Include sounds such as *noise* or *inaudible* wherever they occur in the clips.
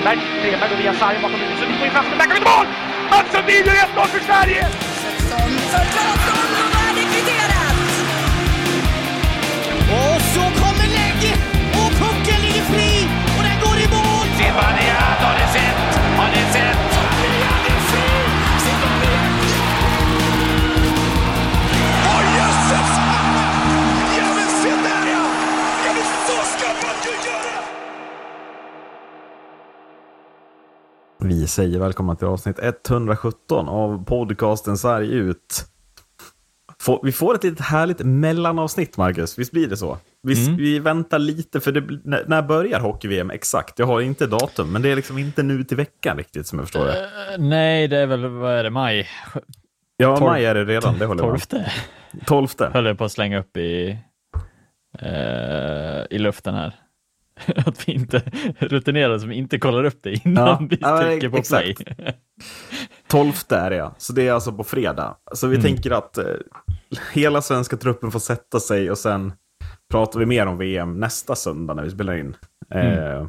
Stenberg. Stenberg går via sargen bakom huvudet. Sundin går in framför backar vid mål! Mats Sundin gör 1-0 för Sverige! Säger välkomna till avsnitt 117 av podcasten Sarg ut. Få- Vi får ett litet härligt mellanavsnitt, Marcus. Visst blir det så? Vi, vi väntar lite, för det, när, när börjar hockey-VM exakt? Jag har inte datum, men det är liksom inte nu till veckan riktigt som jag förstår det. Eh, Nej, det är väl, vad är det, maj? Ja, tolv- maj är det redan, det håller jag. Tolfte. Tolfte. höll jag på att slänga upp i, eh, i luften här. *laughs* Att vi inte rutinerade som inte kollar upp det innan Ja, vi ja, trycker på play. exakt. Tolfte är det ja. Så det är alltså på fredag. Så vi tänker att eh, hela svenska truppen får sätta sig och sen pratar vi mer om VM nästa söndag när vi spelar in. Eh,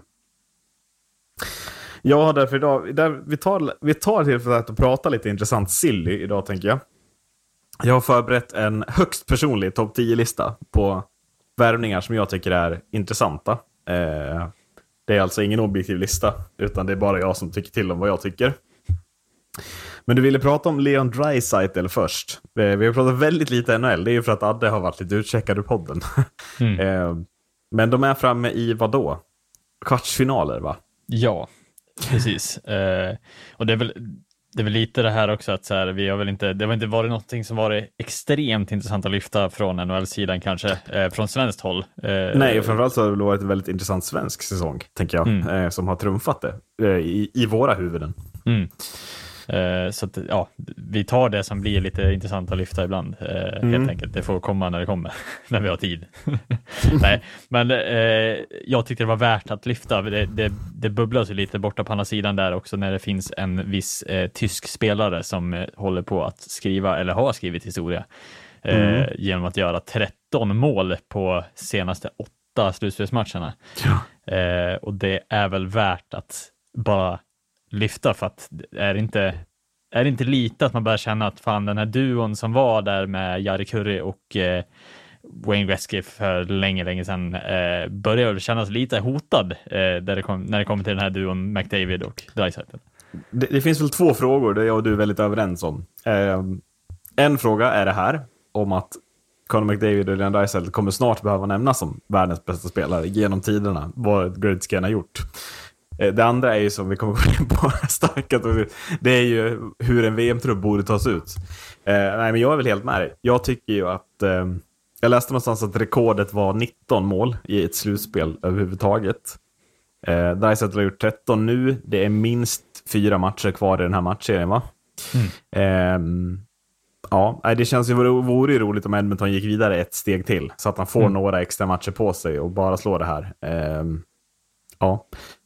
jag har därför idag, där, vi tar, vi tar tillfället att prata lite intressant silly idag tänker jag. Jag har förberett en högst personlig topp 10-lista på värvningar som jag tycker är intressanta. Eh, det är alltså ingen objektiv lista, utan det är bara jag som tycker till om vad jag tycker. Men du ville prata om Leon Draisaitl först. Eh, Vi har pratat väldigt lite NHL, det är ju för att Adde har varit lite utcheckad ur podden. *laughs* Eh, Men de är framme i vad då? Kvartsfinaler va? Ja, precis. Eh, och det är, väl, det är väl lite det här också att så här, vi har väl inte, det har inte varit någonting som varit extremt intressant att lyfta från NHL-sidan kanske, eh, från svenskt håll. Eh, Nej, och framförallt så har det väl varit en väldigt intressant svensk säsong, tänker jag, Mm. eh, som har trumfat det eh, i, i våra huvuden. Mm. Eh, så att, ja, vi tar det som blir lite intressant att lyfta ibland, eh, helt enkelt. Det får komma när det kommer, *laughs* när vi har tid. *laughs* Nej, men eh, jag tyckte det var värt att lyfta. Det, det, det bubblas ju lite borta på andra sidan där också när det finns en viss eh, tysk spelare som eh, håller på att skriva, eller har skrivit historia, eh, genom att göra 13 mål på senaste åtta slutspelsmatcherna. Eh, och det är väl värt att bara lyfta för att är det inte är det inte lite att man börjar känna att fan den här duon som var där med Jari Kurri och eh, Wayne Gretzky för länge, länge sedan eh, börjar kännas lite hotad eh, där det kom, när det kommer till den här duon McDavid och Dreisaitl. Det, det finns väl två frågor där jag och du är väldigt överens om. Eh, en fråga är det här, om att Conor McDavid och Leon Draisaitl kommer snart behöva nämnas som världens bästa spelare genom tiderna, vad Gretzky har gjort. Eh, Det andra är ju som vi kommer *laughs* gå in på starkt, det är ju hur en VM-trupp borde tas ut. Eh, nej, men jag är väl helt med dig. Jag tycker ju att... Eh, jag läste någonstans att rekordet var 19 mål i ett slutspel överhuvudtaget. Eh, har gjort 13 nu. Det är minst fyra matcher kvar i den här matchserien, va? Ehm, ja, det känns ju vore, ju roligt om Edmonton gick vidare ett steg till. Så att han får några extra matcher på sig och bara slår det här. Ehm,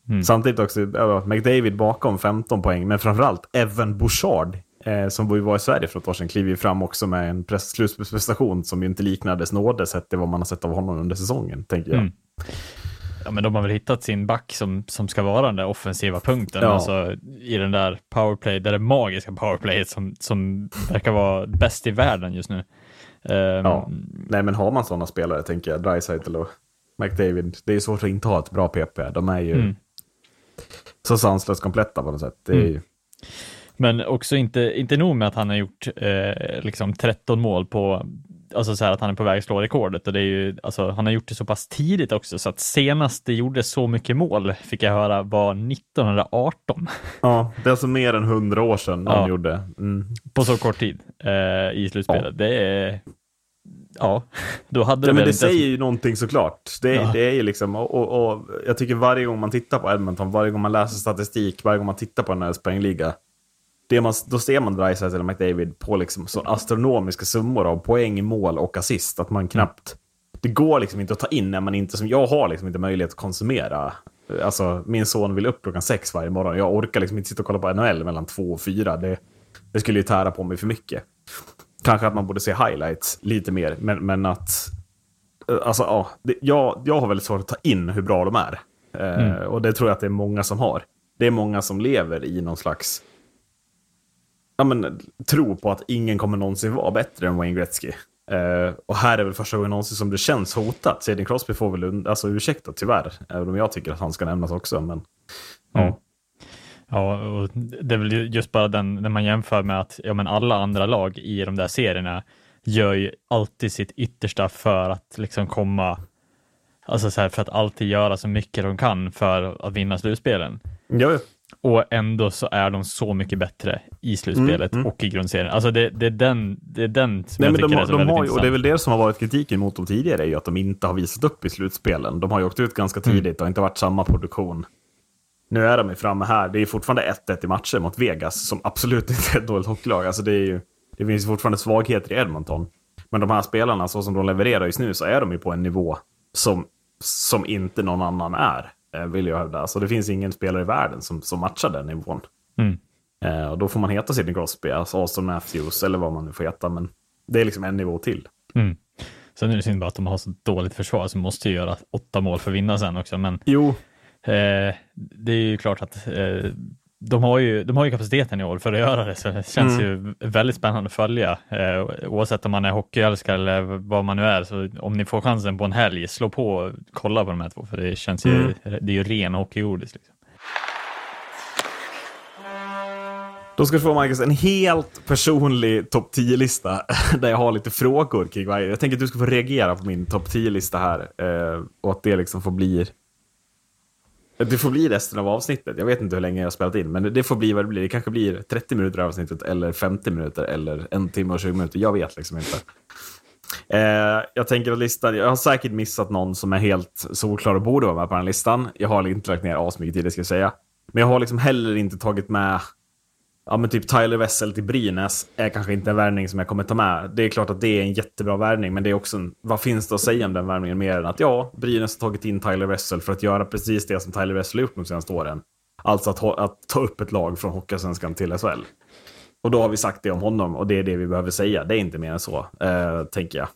ja. Samtidigt också, ja, McDavid bakom 15 poäng, men framförallt Evan Bouchard, eh, som var i Sverige för ett år sedan, kliver ju fram också med en slutspelsprestation som ju inte liknades nåde sett till vad man har sett av honom under säsongen, tänker jag. Mm. Ja, men de har väl hittat sin back som, som ska vara den där offensiva punkten, Ja. alltså i den där powerplay, det där magiska powerplayet som, som verkar vara bäst i världen just nu. Ehm, Ja. Nej, men har man sådana spelare, tänker jag, Dreisaitl och McDavid, det är svårt att inte ha ett bra PP. De är ju Mm. Så sanslöst kompletta på något sätt. Det är Mm. ju, Men också inte, inte nog med att han har gjort eh, liksom 13 mål på, alltså så här att han är på väg att slå rekordet och det är ju, alltså han har gjort det så pass tidigt också så att senast det gjorde så mycket mål fick jag höra var 1918 ja, det är alltså mer än hundra år sedan Ja. gjorde. Mm. på så kort tid eh, i slutspelet. Det är, ja, då hade Ja, men det inte säger ju någonting såklart. Det, Ja. det är ju liksom, och, och, och jag tycker varje gång man tittar på Edmonton, varje gång man läser statistik, varje gång man tittar på en NHLs poängliga, det man, då ser man Dreisaitl eller McDavid på liksom så astronomiska summor av poäng, mål och assist att man knappt... Det går liksom inte att ta in när man inte, som jag har liksom inte möjlighet att konsumera. Alltså, min son vill upp klockan sex varje morgon. Jag orkar liksom inte sitta och kolla på NHL mellan två och fyra. Det, det skulle ju tära på mig för mycket. Kanske att man borde se highlights lite mer, men, men att... eh, Alltså, ja, det, jag, jag har väldigt svårt att ta in hur bra de är. Eh, Och det tror jag att det är många som har. det är många som lever i någon slags ja, men, tro på att ingen kommer någonsin vara bättre än Wayne Gretzky. Eh, och här är väl första gången någonsin som det känns hotat. Sidney Crosby får väl alltså, ursäkta tyvärr, även om jag tycker att han ska nämnas också. Men. Mm. Ja, och det är väl just bara den, när man jämför med att ja, men alla andra lag i de där serierna gör ju alltid sitt yttersta för att liksom komma, alltså så här, för att alltid göra så mycket de kan för att vinna slutspelen. Ja, ja. Och ändå så är de så mycket bättre i slutspelet Mm, mm. och i grundserien. Alltså det, det, är den, det är den som Nej, jag men de, tycker är så de väldigt har, ju- och intressant. det är väl det som har varit kritiken mot dem tidigare, är ju att de inte har visat upp i slutspelen. De har ju åkt ut ganska Mm. tidigt och inte varit samma produktion. Nu är de ju framme här. Det är fortfarande 1-1 i matcher mot Vegas, som absolut *laughs* inte är ett dåligt hockeylag. Alltså det, är ju, det finns fortfarande svagheter i Edmonton. Men de här spelarna, så som de levererar just nu, så är de ju på en nivå som, som inte någon annan är, eh, vill jag hävda. Alltså det finns ingen spelare i världen som, som matchar den nivån. Mm. Eh, och då får man heta Sidney Crosby, alltså Austin Matthews, eller vad man nu får heta. Men det är liksom en nivå till. Mm. Sen är det synd bara att de har så dåligt försvar, så måste ju göra åtta mål för att vinna sen också. Men Jo, Eh, det är ju klart att eh, de, har ju, de har ju kapaciteten i år för att göra det, så det känns ju väldigt spännande att följa. Eh, oavsett om man är hockeyälskare eller vad man nu är, så om ni får chansen på en helg, slå på och kolla på de här två, för det känns ju, det är ju ren hockeygodis. Liksom. Då ska du få Marcus en helt personlig topp 10-lista *laughs* där jag har lite frågor kring varje. Jag tänker att du ska få reagera på min topp 10-lista här eh, och att det liksom får bli det får bli resten av avsnittet. Jag vet inte hur länge jag har spelat in, men det får bli vad det blir. Det kanske blir 30 minuter av avsnittet, eller 50 minuter, eller en timme och 20 minuter. Jag vet liksom inte. Eh, jag tänker att listan, jag har säkert missat någon som är helt solklar och borde vara med på den här listan. Jag har inte lagt ner asmycket tid, det ska jag säga. Men jag har liksom heller inte tagit med Ja men typ Tyler Wessel till Brynäs är kanske inte en värvning som jag kommer ta med. Det är klart att det är en jättebra värvning, men det är också en, vad finns det att säga om den värvningen mer än att ja, Brynäs har tagit in Tyler Wessel för att göra precis det som Tyler Wessel har gjort de senaste åren. Alltså att, att ta upp ett lag från Hockeyallsvenskan till SHL. Och då har vi sagt det om honom och det är det vi behöver säga. Det är inte mer än så, eh, tänker jag.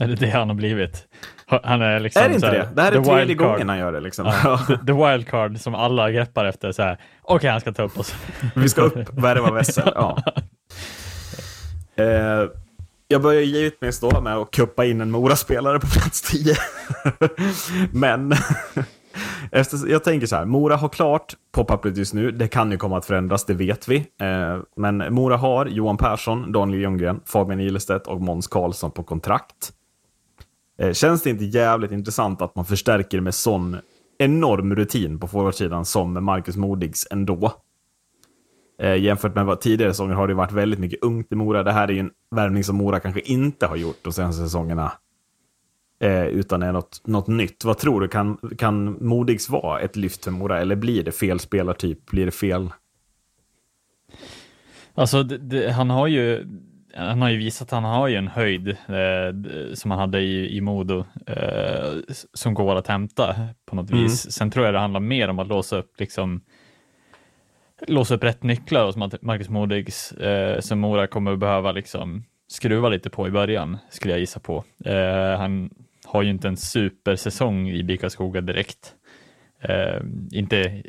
Är det det han har blivit? Han är liksom Är det inte här, det? Det här är tredje gången han gör det liksom. Ja, the, *laughs* the wild card som alla greppar efter så här. Okej, han ska ta upp oss. *laughs* Vi ska upp, värva Wessel. Ja. *laughs* Eh, jag börjar givetvis då med att kuppa in en Mora-spelare på plats 10. Men efter, jag tänker så här, Mora har klart på pappret just nu. Det kan ju komma att förändras, det vet vi. Eh, men Mora har Johan Persson, Daniel Ljunggren, Fabian Ilestedt och Måns Karlsson på kontrakt. Eh, känns det inte jävligt intressant att man förstärker med sån enorm rutin på forwardsidan som Marcus Modigs ändå? Eh, jämfört med vad tidigare säsonger har det varit väldigt mycket ungt i Mora. Det här är ju en värvning som Mora kanske inte har gjort de senaste säsongerna. Eh, utan är något, något nytt. Vad tror du? Kan, kan Modigs vara ett lyft för Mora? Eller blir det fel spelartyp? Blir det fel? Alltså, det, det, han har ju han har ju visat att han har ju en höjd eh, som han hade i, i Modo eh, som går att hämta på något vis. Sen tror jag det handlar mer om att låsa upp liksom låsa upp rätt nycklar hos Mat- Marcus Modigs eh, som Mora kommer att behöva liksom skruva lite på i början skulle jag gissa på. Eh, han har ju inte en supersäsong i BIK Skoga direkt. Eh, inte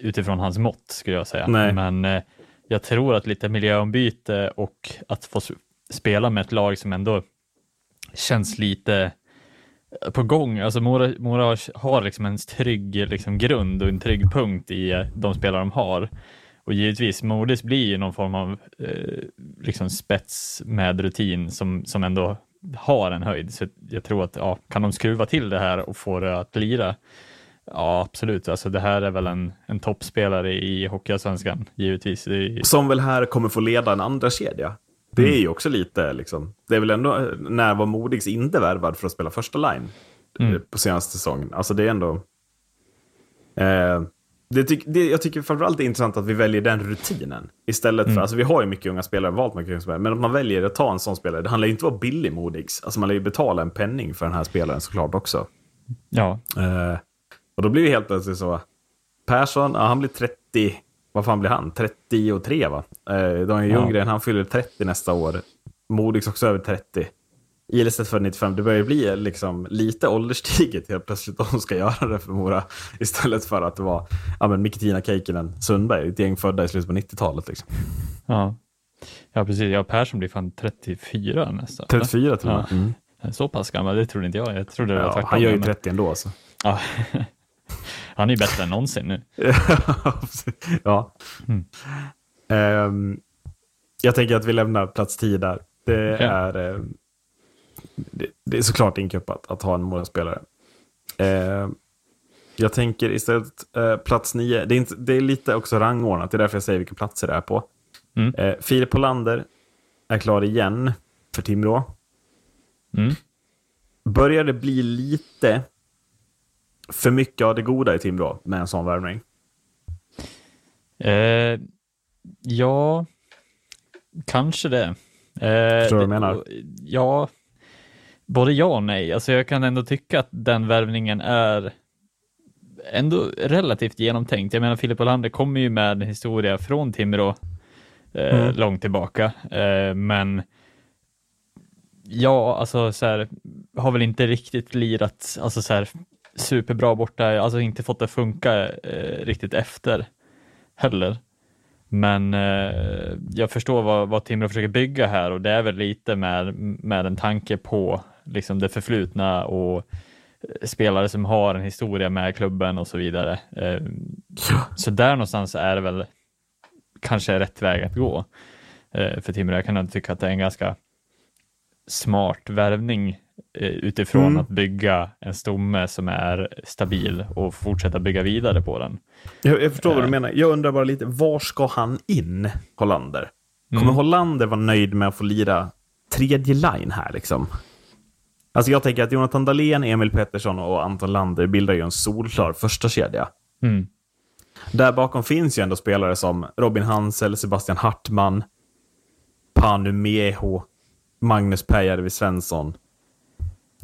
utifrån hans mått skulle jag säga. Nej. Men eh, jag tror att lite miljöombyte och att få spela med ett lag som ändå känns lite eh, på gång. Alltså Mora, Mora har, har liksom en trygg liksom grund och en trygg punkt i eh, de spelare de har. Och givetvis, Modis blir ju någon form av eh, liksom spets med rutin som, som ändå har en höjd. Så jag tror att ja, kan de skruva till det här och få det att lira, ja absolut. Alltså det här är väl en, en toppspelare i Hockeyallsvenskan, givetvis. Är, Som väl här kommer få leda en andra kedja. Det är ju också lite, liksom, det är väl ändå, eh, när var Modigs inte värvad för att spela första line eh, på senaste säsongen? Alltså det är ändå... Eh, det tyck, det, jag tycker framförallt det är intressant att vi väljer den rutinen. Istället för, alltså vi har ju mycket unga spelare, valt mycket unga spelare, men att man väljer att ta en sån spelare, det handlar ju inte om att vara billig Modigs. Alltså man lär ju betala en penning för den här spelaren såklart också. ja, Eh, och då blir det helt plötsligt så. Persson, ja, han blir 30, vad fan blir han? 33 va? Eh, Daniel Ja. Ljunggren, han fyller 30 nästa år. Modigs också över 30. Ilestedt född 95, det börjar bli liksom lite ålderstiget helt plötsligt om de ska göra det för Mora. *laughs* Istället för att det var ja, men Mikatina Keikkinen Sundberg, ett gäng födda i slutet på 90-talet. Liksom. Ja. ja, precis. Ja, Persson blir fan 34 nästa. 34 till och med. Ja. Mm. Så pass gammal, det trodde inte jag. Jag trodde det var Ja, tvärtom. han gör ju men- 30 ändå. Så. Ja. *laughs* Han är ju bättre än någonsin nu. *laughs* ja. Mm. Ehm, jag tänker att vi lämnar plats 10 där. Det, Okej. är, ehm, det, det är såklart inkuppat att ha en målspelare. Ehm, jag tänker istället eh, plats 9. Det är, inte, det är lite också rangordnat, det är därför jag säger vilka platser det är på. Mm. Eh, Filip Hollander är klar igen för Timrå. Mm. Börjar det bli lite för mycket av det goda i Timrå med en sån värvning? Eh, ja, kanske det. Eh, Förstår du vad jag menar? Ja, både ja och nej. Alltså jag kan ändå tycka att den värvningen är ändå relativt genomtänkt. Jag menar, Filip Olander kommer ju med en historia från Timrå eh, Mm. långt tillbaka, eh, men ja, alltså så här, har väl inte riktigt lirat, alltså så här, superbra borta, alltså inte fått det funka eh, riktigt efter heller. Men eh, jag förstår vad, vad Timrå försöker bygga här och det är väl lite med, med en tanke på liksom det förflutna och eh, spelare som har en historia med klubben och så vidare. Eh, så där någonstans är det väl kanske rätt väg att gå eh, för Timrå. Jag kan ändå tycka att det är en ganska smart värvning utifrån Mm. att bygga en stomme som är stabil och fortsätta bygga vidare på den. Jag, jag förstår vad Eh. du menar. Jag undrar bara lite, var ska han in, Hollander? Kommer Mm. Hollander vara nöjd med att få lira tredje line här liksom? Alltså jag tänker att Jonathan Dahlén, Emil Pettersson och Anton Lander bildar ju en solklar första kedja. Mm. Där bakom finns ju ändå spelare som Robin Hansel, Sebastian Hartman, Panu Meho, Magnus Pääjärvi Svensson.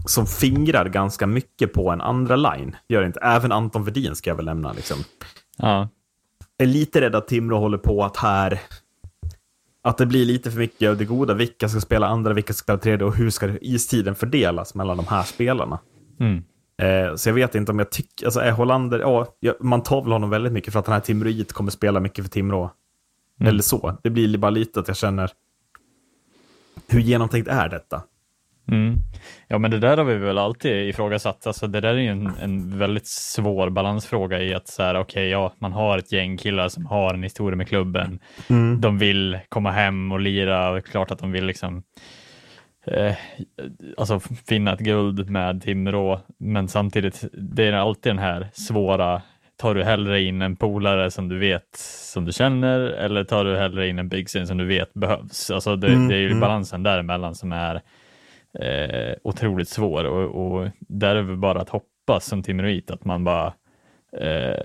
Som fingrar ganska mycket på en andra line. Gör inte. Även Anton Vedin ska jag väl nämna. Liksom. Ja, är lite rädd att Timrå håller på att här... Att det blir lite för mycket av det goda. Vilka ska spela andra, vilka ska spela tredje och hur ska istiden fördelas mellan de här spelarna? mm. Eh, så jag vet inte om jag tycker... Alltså är Hollander... Ja, ja, man tar väl honom väldigt mycket för att den här Timroit kommer spela mycket för Timrå. Mm. Eller så. Det blir bara lite att jag känner... Hur genomtänkt är detta? Mm. Ja, men det där har vi väl alltid ifrågasatt. Alltså, det där är ju en, en väldigt svår balansfråga i att så här, okej, ja, man har ett gäng killar som har en historia med klubben. De vill komma hem och lira och det är klart att de vill liksom eh, alltså finna ett guld med Timrå. Men samtidigt, det är alltid den här svåra Tar du hellre in en polare som du vet som du känner eller tar du hellre in en byggsten som du vet behövs? Alltså det, Mm, det är ju mm. balansen däremellan som är eh, otroligt svår och, och där är det bara att hoppas som Timroit att man bara eh,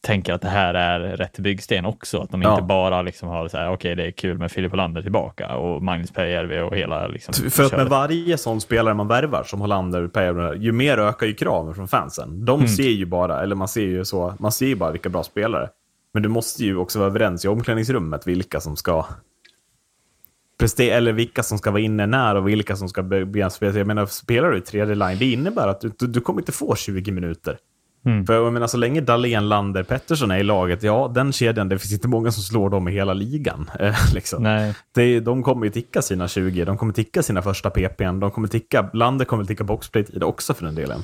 tänker att det här är rätt byggsten också. Att de Ja. inte bara liksom har så här, okej det är kul med Filip Olander tillbaka och Magnus Pääjärvi och hela liksom. För att med varje sån spelare man värvar, som Hollander, Päijärvi, ju mer ökar ju kraven från fansen. De ser ju bara, eller man ser ju så, man ser ju bara vilka bra spelare. Men du måste ju också vara överens i omklädningsrummet vilka som ska prestera, eller vilka som ska vara inne när och vilka som ska be- bli spela. Jag menar, spelar du i tredje line, det innebär att du, du, du kommer inte få 20 minuter. Mm. För jag menar, så länge Dahlén, Lander, Pettersson är i laget, ja, den kedjan, det finns inte många som slår dem i hela ligan. *laughs* Eh, liksom. Nej, Det, de kommer ju ticka sina 20, de kommer ticka sina första PPn, de kommer ticka, Lander kommer ticka boxplay-tid också för den delen.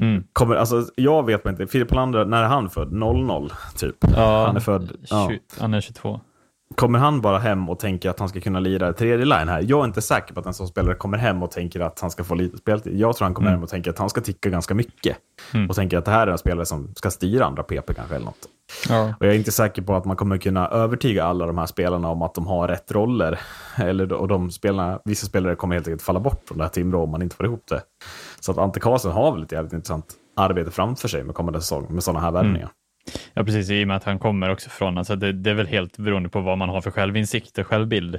mm. Kommer, alltså, jag vet inte, Filip Lander, när är han född? 00, typ. ja, Han är född, ja. 20, han är 22. Kommer han bara hem och tänker att han ska kunna lira tredje line här? Jag är inte säker på att en sån spelare kommer hem och tänker att han ska få lite speltid. Jag tror han kommer Mm. hem och tänker att han ska ticka ganska mycket. Mm. Och tänker att det här är en spelare som ska styra andra PP kanske eller något. Ja. Och jag är inte säker på att man kommer kunna övertyga alla de här spelarna om att de har rätt roller. Eller, och de spelarna, vissa spelare kommer helt enkelt falla bort från det här Timrå om man inte får ihop det. Så att Ante Karlsson har väl ett jävligt intressant arbete framför sig med kommande säsong med sådana här värvningar. Ja, precis. I och med att han kommer också från, alltså det, det är väl helt beroende på vad man har för självinsikt och självbild.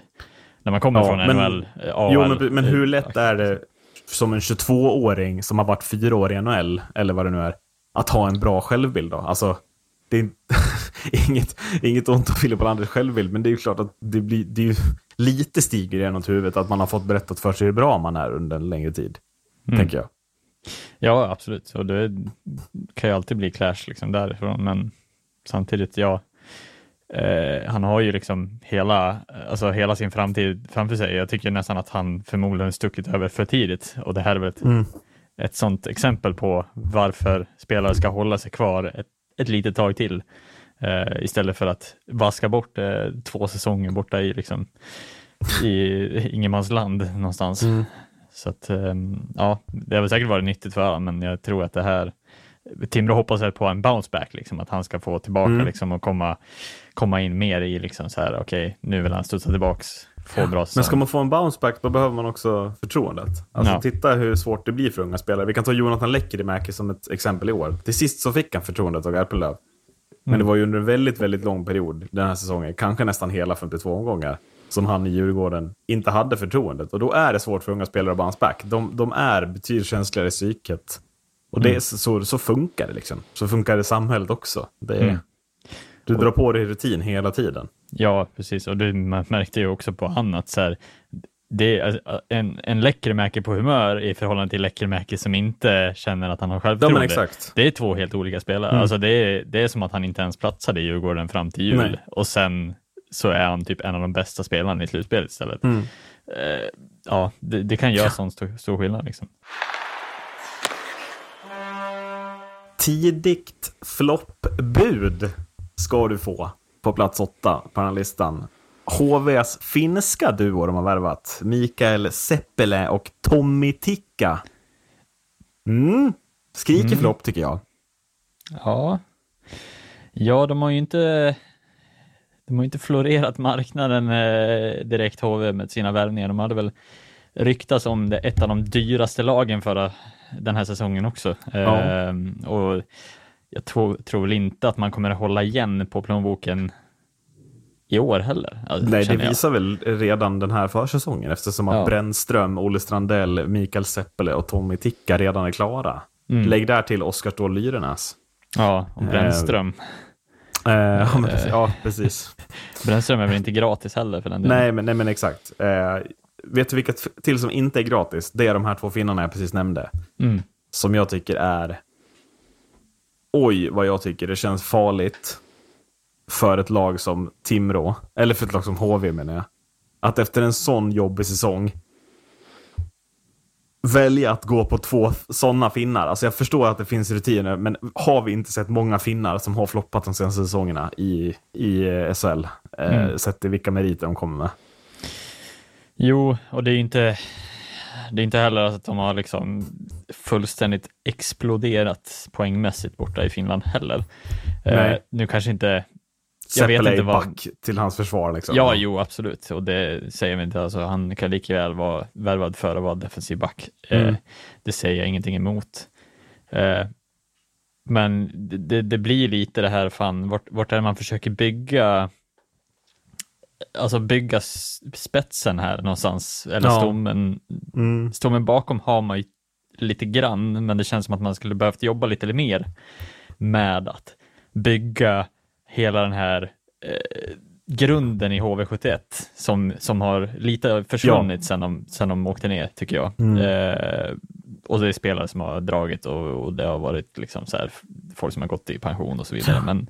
När man kommer Ja, från men- NHL, eh, AHL. Jo, men, men hur lätt är det som en 22-åring som har varit fyra år i NHL, eller vad det nu är, att ha en bra självbild då? Alltså, det är *laughs* inget, inget ont om Filip Olanders självbild, men det är ju klart att det blir, det är ju, lite stiger genom huvudet att man har fått berättat för sig hur bra man är under en längre tid. Mm. Tänker jag. Ja, absolut. Och det kan ju alltid bli clash liksom därifrån, men samtidigt, ja. Eh, han har ju liksom hela, alltså hela sin framtid framför sig. Jag tycker nästan att han förmodligen stuckit över för tidigt och det här är väl ett, Mm. ett sånt exempel på varför spelare ska hålla sig kvar ett, ett litet tag till eh, istället för att vaska bort eh, två säsonger borta i liksom i ingenmansland någonstans. Mm. Så att, ehm, ja, det har väl säkert varit nyttigt för honom, men jag tror att det här Timrå hoppas väl på en bounce back, liksom, att han ska få tillbaka Mm. liksom, och komma, komma in mer i liksom, så här, okej, nu vill han studsa tillbaks, få bra Men ska man få en bounce back då behöver man också förtroendet. Alltså Ja. titta hur svårt det blir för unga spelare. Vi kan ta Jonathan Lekkerimäki som ett exempel i år. Till sist så fick han förtroendet av Garpenlöv. Men Mm. det var ju under en väldigt, väldigt lång period den här säsongen, kanske nästan hela 52 omgångar, som han i Djurgården inte hade förtroendet. Och då är det svårt för unga spelare att bounce back. De, de är betydligt känsligare i psyket. Och det Mm. så, så funkar det liksom. Så funkar det i samhället också. Det Mm. Du drar på dig rutin hela tiden. Ja, precis. Och man märkte ju också på han att så här, det är alltså, en, en läckermäki på humör i förhållande till läckermäki som inte känner att han har Ja, självförtroende. exakt. Det är två helt olika spelare. Mm. Alltså det, är, det är som att han inte ens platsade i Djurgården fram till jul Nej. och sen så är han typ en av de bästa spelarna i slutspelet istället. Mm. Eh, ja, det, det kan göra sån stor, stor skillnad. Liksom. Tidigt floppbud ska du få på plats åtta på den här listan. HVs finska duo de har värvat. Mikael Seppele och Tommy Tikka. Mm. Skriker Mm. flopp tycker jag. Ja. ja, de har ju inte de har inte florerat marknaden eh, direkt HV med sina värvningar. De hade väl ryktats om det ett av de dyraste lagen förra den här säsongen också. Ja. Ehm, och jag tror, tror väl inte att man kommer att hålla igen på plånboken i år heller. Alltså, Nej, det känner jag. visar väl redan den här försäsongen eftersom att Ja. Brännström, Olle Strandell, Mikael Seppele och Tommy Tikka redan är klara. Mm. Lägg där till Oskar Ståhl Lyrenäs. Ja, och Brännström. Eh, ja, men, ja, precis. Brännström är väl inte gratis heller för den delen. Nej, men, nej, men exakt. Eh, vet du vilket till som inte är gratis? Det är de här två finnarna jag precis nämnde. Mm. Som jag tycker är... Oj, vad jag tycker det känns farligt för ett lag som Timrå, eller för ett lag som HV menar jag. Att efter en sån jobbig säsong välja att gå på två sådana finnar. Alltså jag förstår att det finns rutiner, men har vi inte sett många finnar som har floppat de senaste säsongerna i, i eh, SHL? Eh, Mm. Sett till vilka meriter de kommer med. Jo, och det är inte, det är inte heller att de har liksom fullständigt exploderat poängmässigt borta i Finland heller. Eh, nu kanske inte, Jag vet inte vad- back till hans försvar. Liksom. ja, jo, absolut, och det säger vi inte. Alltså, han kan lika väl vara värvad för att vara defensiv back. Eh, Mm. det säger jag ingenting emot. Eh, men det, det, blir lite det här, fan, vart, vart är det man försöker bygga Alltså bygga spetsen här någonstans, eller Ja. stommen, Mm. stommen bakom har man ju lite grann, men det känns som att man skulle behövt jobba lite mer med att bygga hela den här eh, grunden i HV71 som, som har lite försvunnit sen, de, sen de åkte ner, tycker jag. Mm. Eh, och det är spelare som har dragit och, och det har varit liksom så här, folk som har gått i pension och så vidare. Men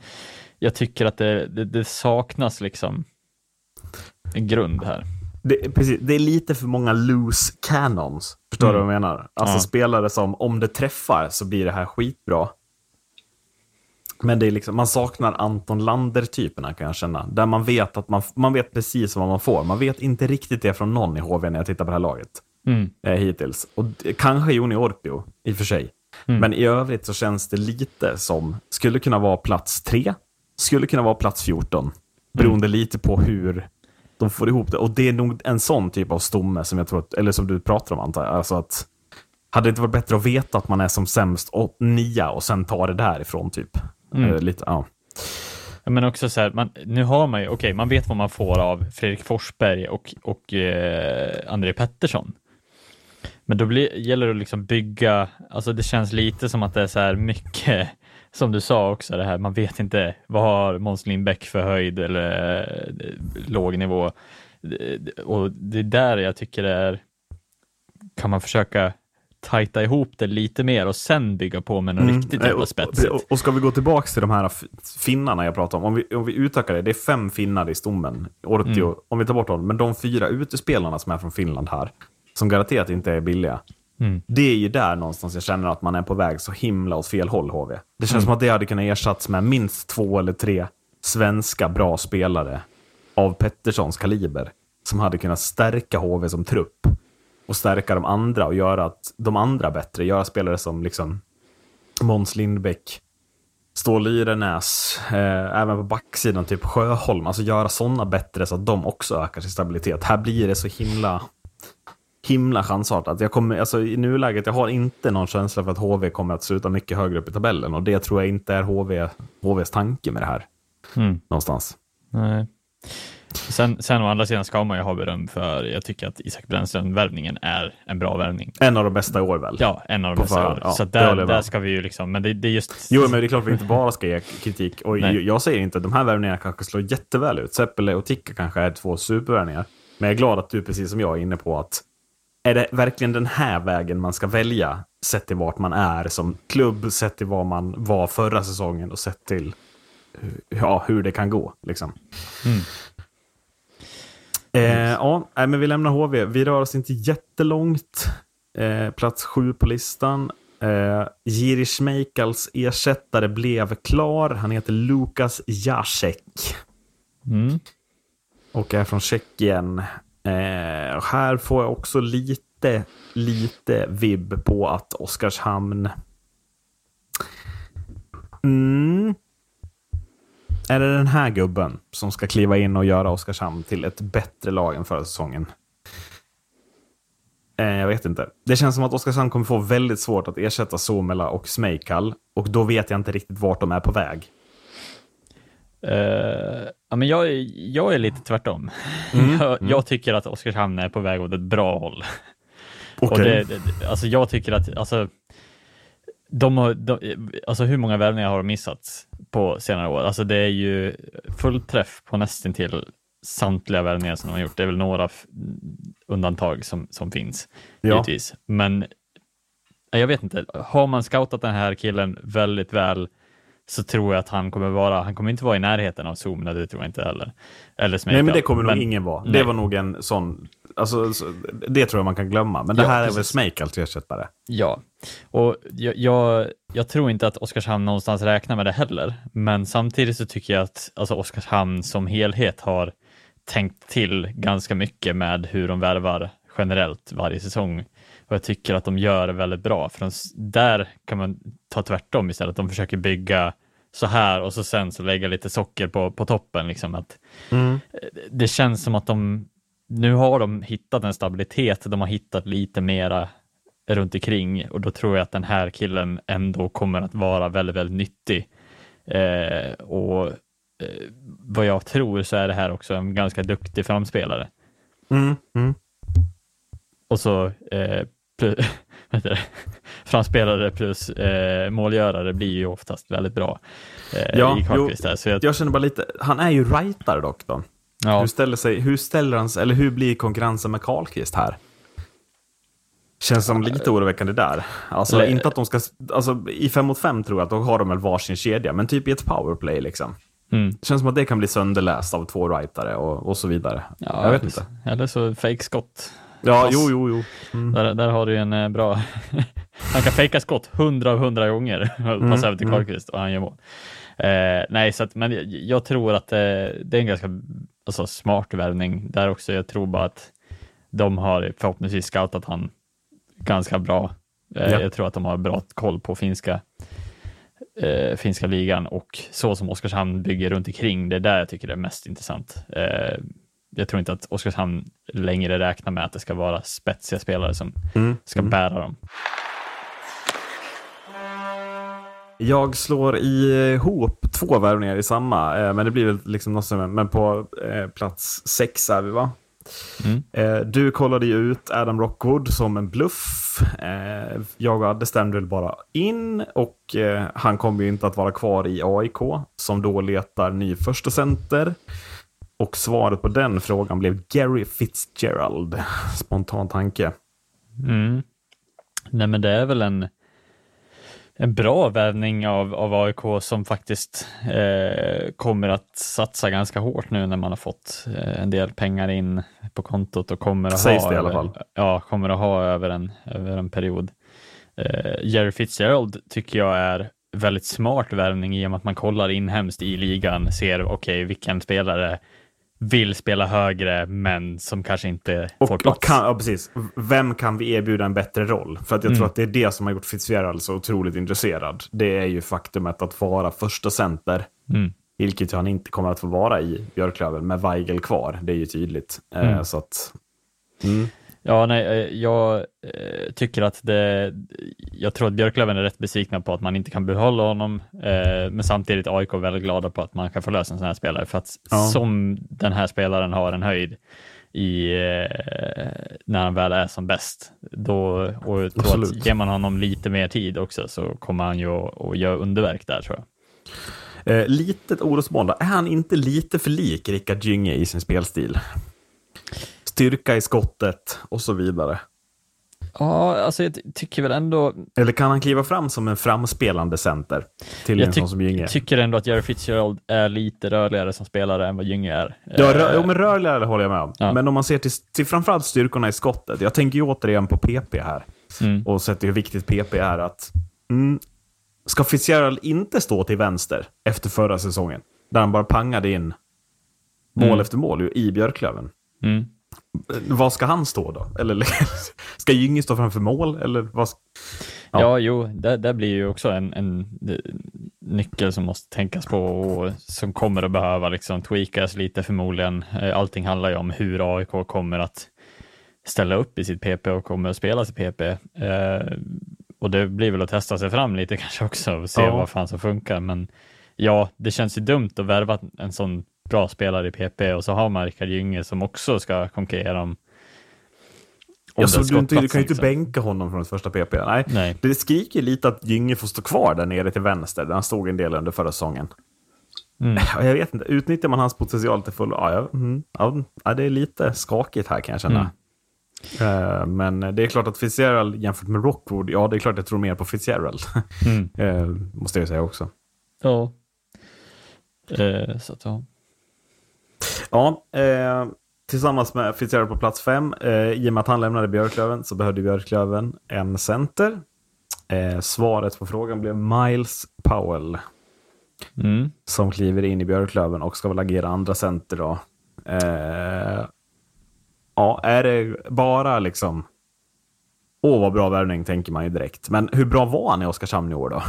jag tycker att det, det, det saknas liksom en grund här. Det, precis, det är lite för många loose cannons. Förstår du Mm. vad jag menar? Alltså Ja. spelare som, om det träffar så blir det här skitbra. Men det är liksom, man saknar Anton Lander-typerna kan jag känna. Där man vet att man, man vet precis vad man får. Man vet inte riktigt det från någon i HV när jag tittar på det här laget. Mm. Eh, hittills. Och kanske Joni Orpio, i och för sig. Mm. Men i övrigt så känns det lite som, skulle kunna vara plats tre, skulle kunna vara plats 14. Beroende lite på hur de får ihop det. Och det är nog en sån typ av stomme som jag tror att, eller som du pratar om antar jag. Alltså att, hade det inte varit bättre att veta att man är som sämst och nia och sen ta det därifrån typ? Mm. Eh, lite, ja. Men också så här, man, nu har man ju, okej, man vet vad man får av Fredrik Forsberg och, och eh, André Pettersson. Men då blir, gäller det att liksom bygga, alltså det känns lite som att det är så här mycket, *laughs* som du sa också, det här, man vet inte, vad har Måns Lindbäck för höjd eller eh, låg nivå. det- och det är där jag tycker det är, kan man försöka tajta ihop det lite mer och sen bygga på med något riktigt Eh, jävla och- spetsigt. Och, och ska vi gå tillbaka till de här finnarna jag pratade om. Om vi, om vi utökar det, det är fem finnar i stommen. Ortio, Mm. om vi tar bort dem. Men de fyra utespelarna som är från Finland här, som garanterat inte är billiga. Mm. Det är ju där någonstans jag känner att man är på väg så himla åt fel håll, HV. Det känns Mm. som att det hade kunnat ersatts med minst två eller tre svenska bra spelare av Petterssons kaliber. Som hade kunnat stärka HV som trupp. Och stärka de andra och göra att de andra bättre. Göra spelare som liksom Måns Lindbäck, Stål Yrenäs, eh, även på backsidan typ Sjöholm. Alltså göra sådana bättre så att de också ökar sin stabilitet. Här blir det så himla himla chansartat. Jag kommer, alltså, I nuläget jag har inte någon känsla för att HV kommer att sluta mycket högre upp i tabellen. Och det tror jag inte är HV, HVs tanke med det här. Mm. Någonstans. Nej. Sen, sen å andra sidan ska man ju ha beröm för, jag tycker att Isak Brännström-värvningen är en bra värvning. En av de bästa i år väl? Ja, en av de På bästa. år. ja, så där, där ska vi ju liksom, men det, det är just... Jo, men det är klart vi inte bara ska ge kritik. Och Nej. jag, säger inte att de här värvningarna kanske slår jätteväl ut. Seppele och Ticka kanske är två supervärvningar. Men jag är glad att du, precis som jag, är inne på att är det verkligen den här vägen man ska välja? Sett till vart man är som klubb, sett till vad man var förra säsongen och sett till ja, hur det kan gå. Liksom. Mm. Eh, ja, men vi lämnar HV. Vi rör oss inte jättelångt. Eh, plats sju på listan. Eh, Jiri Schmeikals ersättare blev klar. Han heter Lukas Jacek Mm. och är från Tjeckien. Eh, här får jag också lite, lite vibb på att Oskarshamn... Mm. Är det den här gubben som ska kliva in och göra Oskarshamn till ett bättre lag än förra säsongen? Eh, jag vet inte. Det känns som att Oskarshamn kommer få väldigt svårt att ersätta Somela och Smejkal. Och då vet jag inte riktigt vart de är på väg. Eh, ja, men jag, är- jag är lite tvärtom. Mm, *laughs* jag, jag tycker att Oskarshamn är på väg åt ett bra håll. *laughs* Okej. Och det, det, alltså jag tycker att, alltså, de har, de, alltså hur många värvningar har de missat på senare år? Alltså det är ju full träff på nästan till samtliga värvningar som de har gjort. Det är väl några undantag som, som finns, Ja. givetvis. Men ja, jag vet inte, har man scoutat den här killen väldigt väl så tror jag att han kommer vara, han kommer inte vara i närheten av Zoom, det tror jag inte heller. Eller Nej, men det kommer nog Men- ingen vara. Det Nej. var nog en sån... Alltså, så- det tror jag man kan glömma. Men det Ja, här är väl precis. Smejkal till ersättare. Ja, och jag, jag, jag tror inte att Oskarshamn någonstans räknar med det heller, men samtidigt så tycker jag att alltså Oskarshamn som helhet har tänkt till ganska mycket med hur de värvar generellt varje säsong. Och jag tycker att de gör det väldigt bra, för de, där kan man ta tvärtom istället. De försöker bygga så här och så sen så lägga lite socker på, på toppen. Liksom att det känns som att de nu har de hittat en stabilitet, de har hittat lite mera runt omkring och då tror jag att den här killen ändå kommer att vara väldigt, väldigt nyttig. Eh, och eh, vad jag tror så är det här också en ganska duktig framspelare. Mm, mm. Och så eh, plus, *laughs* framspelare plus eh, målgörare blir ju oftast väldigt bra eh, Ja, i Karlqvist. där. Så jag, Jag känner bara lite... Han är ju rightare dock då. ja, Hur ställer sig... Hur ställer han sig... Eller hur blir konkurrensen med Karlqvist här? Känns som lite oroväckande där. Alltså, Eller- inte att de ska... Alltså, i fem mot fem tror jag att då har de väl varsin kedja. Men typ i ett powerplay liksom. mm. Känns som att det kan bli sönderläst av två rightare och, och så vidare. ja, jag vet inte. Eller så fake skott. Ja, Pass. jo, jo, jo. Där, där har du en eh, bra... *laughs* han kan fejka skott hundra av hundra gånger *laughs* och passa över till Karlqvist och han gör mål. Eh, nej, så att, men jag, jag tror att eh, det är en ganska alltså, smart värvning där också. Jag tror bara att de har förhoppningsvis scoutat han ganska bra. Eh, Ja. Jag tror att de har bra koll på finska, eh, finska ligan och så som Oskarshamn bygger runt omkring. Det är där jag tycker det är mest intressant. Eh, jag tror inte att Oskarshamn längre räknar med att det ska vara spetsiga spelare som Mm. ska bära dem. Jag slår ihop två värvningar i samma, eh, men det blir väl liksom något som, men på plats sex är vi va? Mm. Eh, du kollade ju ut Adam Rockwood som en bluff. Eh, jag och Adde stämde väl bara in och eh, han kommer ju inte att vara kvar i AIK som då letar ny första center. Och svaret på den frågan blev Gary Fitzgerald. Spontan tanke. Mm. Nej, men det är väl en, en bra värvning av, av AIK som faktiskt eh, kommer att satsa ganska hårt nu när man har fått eh, en del pengar in på kontot och kommer att Sägs ha, över-. Ja, kommer att ha över en, över en period. Eh, Jerry Fitzgerald tycker jag är väldigt smart värvning i och med att man kollar inhemskt i ligan, ser okej, vilken spelare vill spela högre, men som kanske inte får Och, plats. och kan, ja, precis. Vem kan vi erbjuda en bättre roll? För att jag Mm. tror att det är det som har gjort Fitzgerald så otroligt intresserad. Det är ju faktumet att vara första center. Mm. Vilket han inte kommer att få vara i Björklöven med Weigel kvar. Det är ju tydligt. Eh, Mm. så att, mm. Ja, nej, eh, jag eh, tycker att det, jag tror att Björklöven är rätt besvikna på att man inte kan behålla honom, eh, men samtidigt AIK är väldigt glada på att man kan få lösa en sån här spelare, för att Ja. som den här spelaren har en höjd i, eh, när han väl är som bäst, då, och jag tror att ger man honom lite mer tid också så kommer han ju att, göra underverk där tror jag. eh, litet orosmoln. Är han inte lite för lik Rickard Gynge i sin spelstil? Styrka i skottet och så vidare. Ja, alltså jag ty- tycker väl ändå, Eller kan han kliva fram som en framspelande center? Till jag en sån som Gynge? tyck, tycker ändå att Jerry Fitzgerald är lite rörligare som spelare än vad Gynge är. Ja, rö- Eh, jo, men rörligare håller jag med om. Ja. Men om man ser till, till framförallt styrkorna i skottet. Jag tänker ju återigen på PP här. Mm. Och sätter hur viktigt PP är att... Mm, ska Fitzgerald inte stå till vänster efter förra säsongen? Där han bara pangade in mål Mm. efter mål i Björklöven. Mm. Var ska han stå då? Eller *laughs* ska Gynge stå framför mål? Eller vad? ska- Ja. Ja, jo, det, det blir ju också en, en eh, nyckel som måste tänkas på och som kommer att behöva liksom tweakas lite förmodligen. Eh, Allting handlar ju om hur AIK kommer att ställa upp i sitt PP och kommer att spela sitt PP. Eh, och det blir väl att testa sig fram lite *laughs* kanske också och se Ja. vad fan som funkar. Men ja, det känns ju dumt att värva en sån bra spelare i PP och så har man Rickard Gynge som också ska konkurrera om, Jag så du, inte, du kan ju inte skottplatsen, bänka honom från ett första PP. Nej. Nej. Det skriker lite att Gynge får stå kvar där nere till vänster, där han stod en del under förra säsongen. Mm. Ja, *laughs* Jag vet inte, utnyttjar man hans potential till full? Ja, ja, mm, ja, ja, det är lite skakigt här kan jag känna. Eh, men det är klart att Fitzgerald jämfört med Rockwood, ja det är klart jag tror mer på Fitzgerald. Mm. *laughs* Eh, måste jag säga också. Ja. Eh, så att, ja. Ja, eh, tillsammans med Fitzgerald på plats fem. Eh, I och med att han lämnade Björklöven så behövde Björklöven en center. Eh, svaret på frågan blev Miles Powell. Mm. som kliver in i Björklöven och ska väl agera andra center då. Eh, ja, är det bara liksom... Åh, vad bra värvning, tänker man ju direkt. Men hur bra var han i Oskarshamn i år då?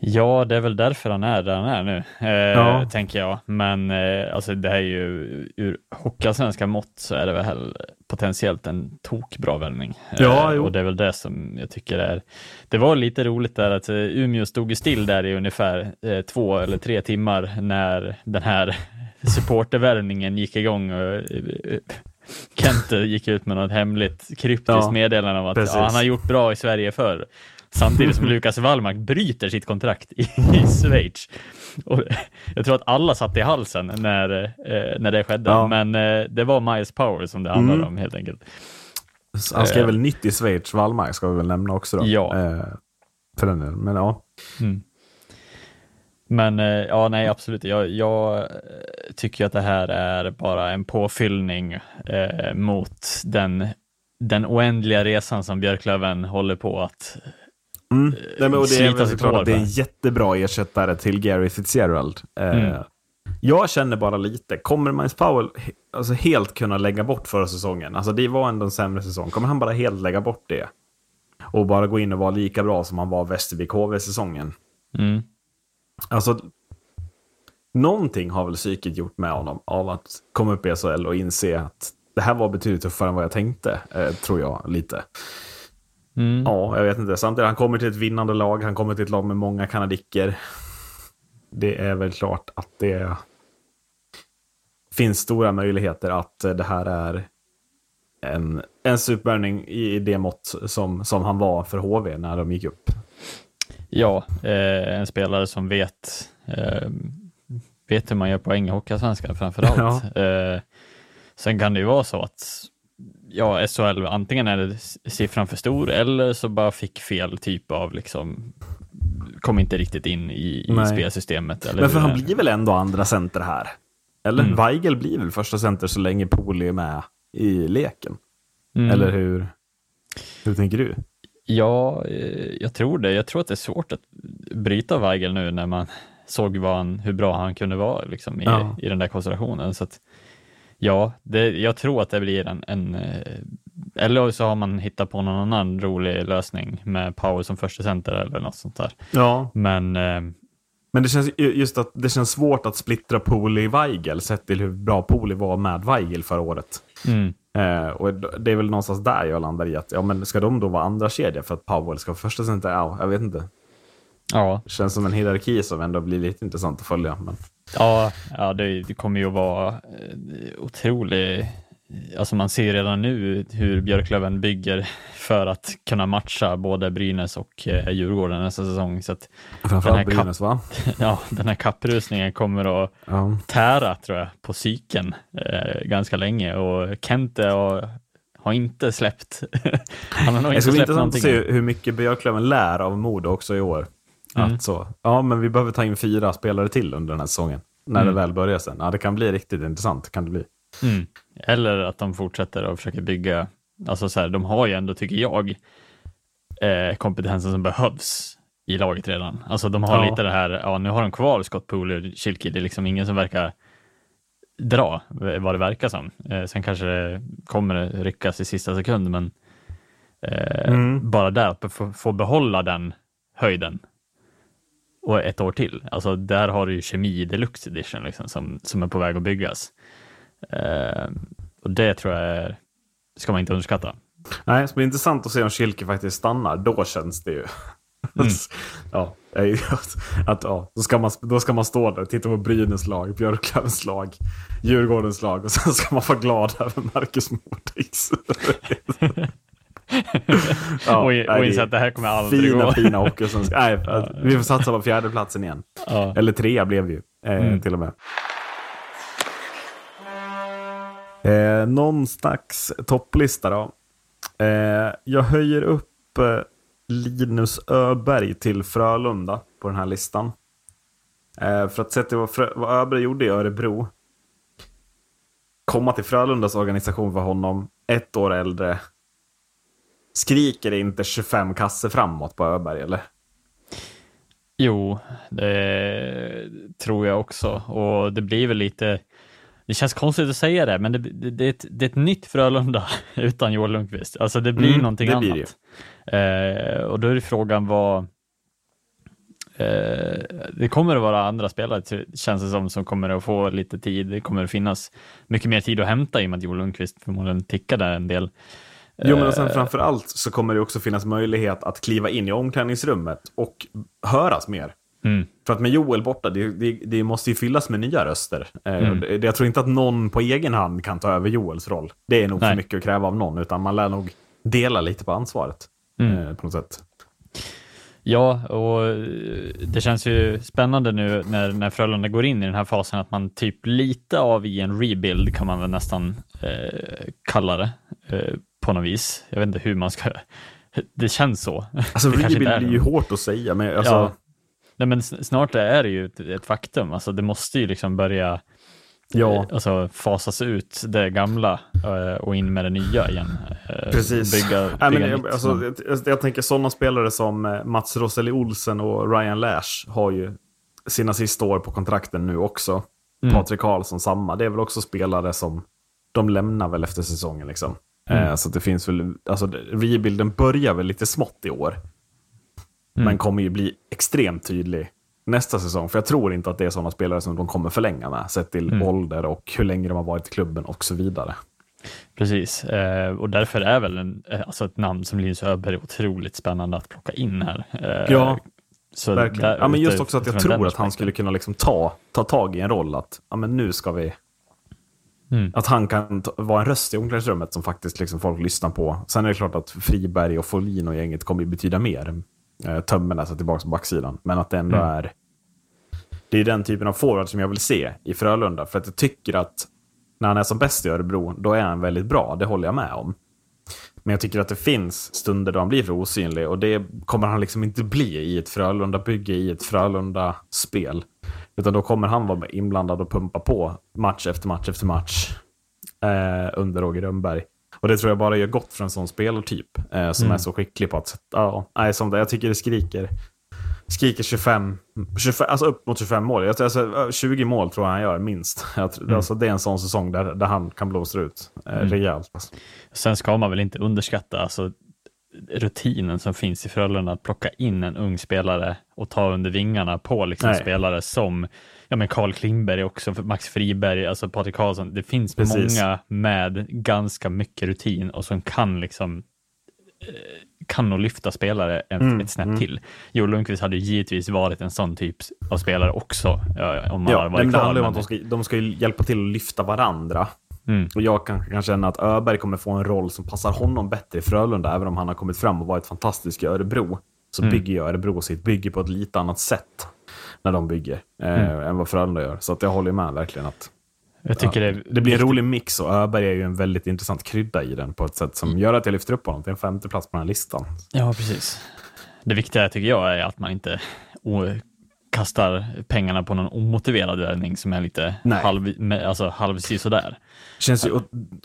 Ja, det är väl därför han är där han är nu, eh, Ja. tänker jag. Men eh, alltså, det här är ju ur hockeyallsvenska mått så är det väl potentiellt en tokbra värvning. Ja, eh, och det är väl det som jag tycker är. Det var lite roligt där att eh, Umeå stod ju still där i ungefär eh, två eller tre timmar när den här *laughs* supportervärvningen gick igång. Och, eh, Kent eh, gick ut med något hemligt kryptiskt Ja, meddelande om att ja, han har gjort bra i Sverige förr. Samtidigt som *laughs* Lukas Wallmark bryter sitt kontrakt i, i Schweiz. Och jag tror att alla satt i halsen när, eh, när det skedde, Ja. men eh, det var Miles Power som det handlade Mm. om helt enkelt. Han skrev Eh. väl nytt i Schweiz, Wallmark ska vi väl nämna också då. Ja. Eh, för den delen. Men ja. Mm. Men eh, ja, nej, absolut. Jag, jag tycker att det här är bara en påfyllning mot den, den oändliga resan som Björklöven håller på att Mm. Nej, men, och det är såklart att det är en jättebra ersättare till Gary Fitzgerald. Eh, Mm. Jag känner bara lite, kommer Miles Powell alltså helt kunna lägga bort förra säsongen? Alltså det var ändå en sämre säsong. Kommer han bara helt lägga bort det? Och bara gå in och vara lika bra som han var Västervik HV-säsongen? mm, Alltså, någonting har väl psyket gjort med honom av att komma upp i SHL och inse att det här var betydligt tuffare än vad jag tänkte, eh, tror jag lite. Mm, Ja, jag vet inte. Samtidigt, han kommer till ett vinnande lag. Han kommer till ett lag med många kanadicker. Det är väl klart att det finns stora möjligheter att det här är en, en supervärvning i det mått som, som han var för HV när de gick upp. Ja, eh, en spelare som vet eh, vet hur man gör poäng i Hockeyallsvenskan framför allt. Eh, sen kan det ju vara så att ja, SHL, antingen är det siffran för stor eller så bara fick fel typ av liksom kom inte riktigt in i, i spelsystemet. Eller Men för han blir väl ändå andra center här? Eller? Mm. Weigel blir väl första center så länge Pooley är med i leken? Mm. Eller hur? Hur tänker du? Ja, eh, jag tror det. Jag tror att det är svårt att bryta Weigel nu när man såg han, hur bra han kunde vara liksom, i, Ja. i den där konstellationen. Så att, ja, det, jag tror att det blir en, en eh, eller så har man hittat på någon annan rolig lösning med Powell som första center eller något sånt där. Ja. Men eh, Men det känns ju- just att det känns svårt att splittra Pooley-Weigel sett till hur bra Pooley var med Weigel förra året. mm, Eh, och det är väl någonstans där jag landar i att, ja men ska de då vara andra kedja för att Powell ska vara första center? Ja, jag vet inte. ja, Det känns som en hierarki som ändå blir lite intressant att följa. Men... Ja, ja det, det kommer ju att vara eh, otroligt. Alltså man ser redan nu hur Björklöven bygger *laughs* för att kunna matcha både Brynäs och eh, Djurgården nästa säsong. Så att Den här Framförallt Brynäs va? *laughs* ja, den här kapprusningen kommer att Ja. tära tror jag på psyken eh, ganska länge och Kente har, har inte släppt. *laughs* Han har nog Det inte ska bli släppt intressant att någonting. se hur mycket Björklöven lär av Modo också i år. Mm. Att så, ja men vi behöver ta in fyra spelare till under den här säsongen. När Mm. det väl börjar sen. Ja det kan bli riktigt intressant. Kan det bli. Mm. Eller att de fortsätter och försöker bygga, alltså så här, de har ju ändå, tycker jag, eh, kompetensen som behövs i laget redan. Alltså de har Ja. lite det här, ja nu har de kvar Scott Poole och Schilke, det är liksom ingen som verkar dra vad det verkar som. Eh, sen kanske det kommer ryckas i sista sekund, men eh, Mm. bara där att få, få behålla den höjden och ett år till. Alltså där har du ju kemi deluxe edition liksom, som, som är på väg att byggas. Eh, och det tror jag är, ska man inte underskatta. Nej, det blir intressant att se om Schilke faktiskt stannar. Då känns det ju. Mm. *laughs* ja, att, ja, då, ska man, då ska man stå där och titta på Brynäs lag, Björklövens lag, Djurgårdens lag och sen ska man vara glad över Marcus Mårtings. *laughs* Ja, och, nej, och inse att det här kommer aldrig Fina, gå. fina hockey som ska, nej, *laughs* Vi får satsa på fjärdeplatsen igen. Ja. Eller trea blev det ju, eh, Mm. till och med. Eh, någon slags topplista då. Eh, jag höjer upp eh, Linus Öberg till Frölunda på den här listan. Eh, för att se till vad, Frö- vad Öberg gjorde i Örebro. Komma till Frölundas organisation för honom, ett år äldre. Skriker det inte 25 kasser framåt på Öberg, eller? Jo, det tror jag också. Och det blir väl lite, det känns konstigt att säga det, men det, det, det, är, ett, det är ett nytt Frölunda *laughs* utan Joel Lundqvist. Alltså det blir Mm, någonting det blir annat. Eh, och då är det frågan vad, eh, det kommer att vara andra spelare, känns det som, som kommer att få lite tid. Det kommer att finnas mycket mer tid att hämta i och med att Joel Lundqvist förmodligen tickar där en del. Jo, men och sen Eh, framför allt så kommer det också finnas möjlighet att kliva in i omklädningsrummet och höras mer. Mm. För att med Joel borta, det, det, det måste ju fyllas med nya röster. Eh, Mm. det, jag tror inte att någon på egen hand kan ta över Joels roll. Det är nog Nej. för mycket att kräva av någon, utan man lär nog dela lite på ansvaret. Mm. Eh, på något sätt. Ja, och det känns ju spännande nu när, när Frölunda går in i den här fasen att man typ lite av i en rebuild kan man väl nästan eh, kalla det eh, på något vis. Jag vet inte hur man ska... *laughs* Det känns så. Alltså *laughs* rebuild är ju hårt att säga, men alltså, Ja. Nej, men snart är det ju ett, ett faktum. Alltså, det måste ju liksom börja Ja. eh, alltså, fasas ut det gamla eh, och in med det nya igen. Eh, Precis. Bygga, Nej, bygga men, nytt. jag, alltså, jag, jag tänker sådana spelare som Mats Roseli Olsen och Ryan Lash har ju sina sista år på kontrakten nu också. Mm. Patrik Karlsson samma. Det är väl också spelare som de lämnar väl efter säsongen. Liksom. Mm. Eh, så att det finns väl, alltså rebuilden börjar väl lite smått i år. Mm. Men kommer ju bli extremt tydlig nästa säsong. För jag tror inte att det är sådana spelare som de kommer förlänga med. Sett till Mm. ålder och hur länge de har varit i klubben och så vidare. Precis, eh, och därför är väl en, eh, alltså ett namn som Linus Öberg otroligt spännande att plocka in här. Eh, Ja, så Verkligen. där- ja, men just också att jag tror att han skulle kunna liksom ta, ta tag i en roll. Att ja, men nu ska vi... Mm. Att han kan vara en röst i omklädningsrummet som faktiskt liksom folk lyssnar på. Sen är det klart att Friberg och Folin och gänget kommer betyda mer. Eh, Tömmernes är tillbaka på backsidan. Men att det ändå Mm. är... det är den typen av forward som jag vill se i Frölunda. För att jag tycker att när han är som bäst i Örebro, då är han väldigt bra. Det håller jag med om. Men jag tycker att det finns stunder då han blir för osynlig och det kommer han liksom inte bli i ett Frölunda-bygge, i ett Frölunda-spel. Utan då kommer han vara inblandad och pumpa på match efter match efter match eh, under Roger Rönnberg. Och det tror jag bara gör gott för en sån spelartyp eh, som är så skicklig på att... Ja, nej, som det, jag tycker det skriker, skriker 25, 25, alltså upp mot 25 mål. Jag, alltså, 20 mål tror jag han gör minst. *laughs* Jag, tror- alltså, det är en sån säsong där, där han kan blåsa ut eh, rejält. Alltså. Sen ska man väl inte underskatta alltså, rutinen som finns i Frölunda att plocka in en ung spelare och ta under vingarna på liksom Nej. spelare som ja, men Carl Klingberg också, Max Friberg, alltså Patrik Karlsson. Det finns Precis. många med ganska mycket rutin och som kan liksom eh, kan nog lyfta spelare ett, Mm, ett snäpp till. Joel Lundqvist hade ju givetvis varit en sån typ av spelare också, om man Ja, hade varit men det handlar ju om men- att de ska, de ska ju hjälpa till att lyfta varandra. Mm. Och jag kan, kan känna att Öberg kommer få en roll som passar honom bättre i Frölunda, även om han har kommit fram och varit fantastisk i Örebro. Så Mm. bygger ju Örebro sitt bygge på ett lite annat sätt när de bygger, eh, Mm. än vad Frölunda gör. Så att jag håller med verkligen att Jag tycker ja, det, det blir en rolig mix och Öberg är ju en väldigt intressant krydda i den på ett sätt som gör att jag lyfter upp honom till en femte plats på den här listan. Ja, precis. Det viktiga tycker jag är att man inte kastar pengarna på någon omotiverad värvning som är lite Nej. halv, med- alltså halv sådär. Känns ju,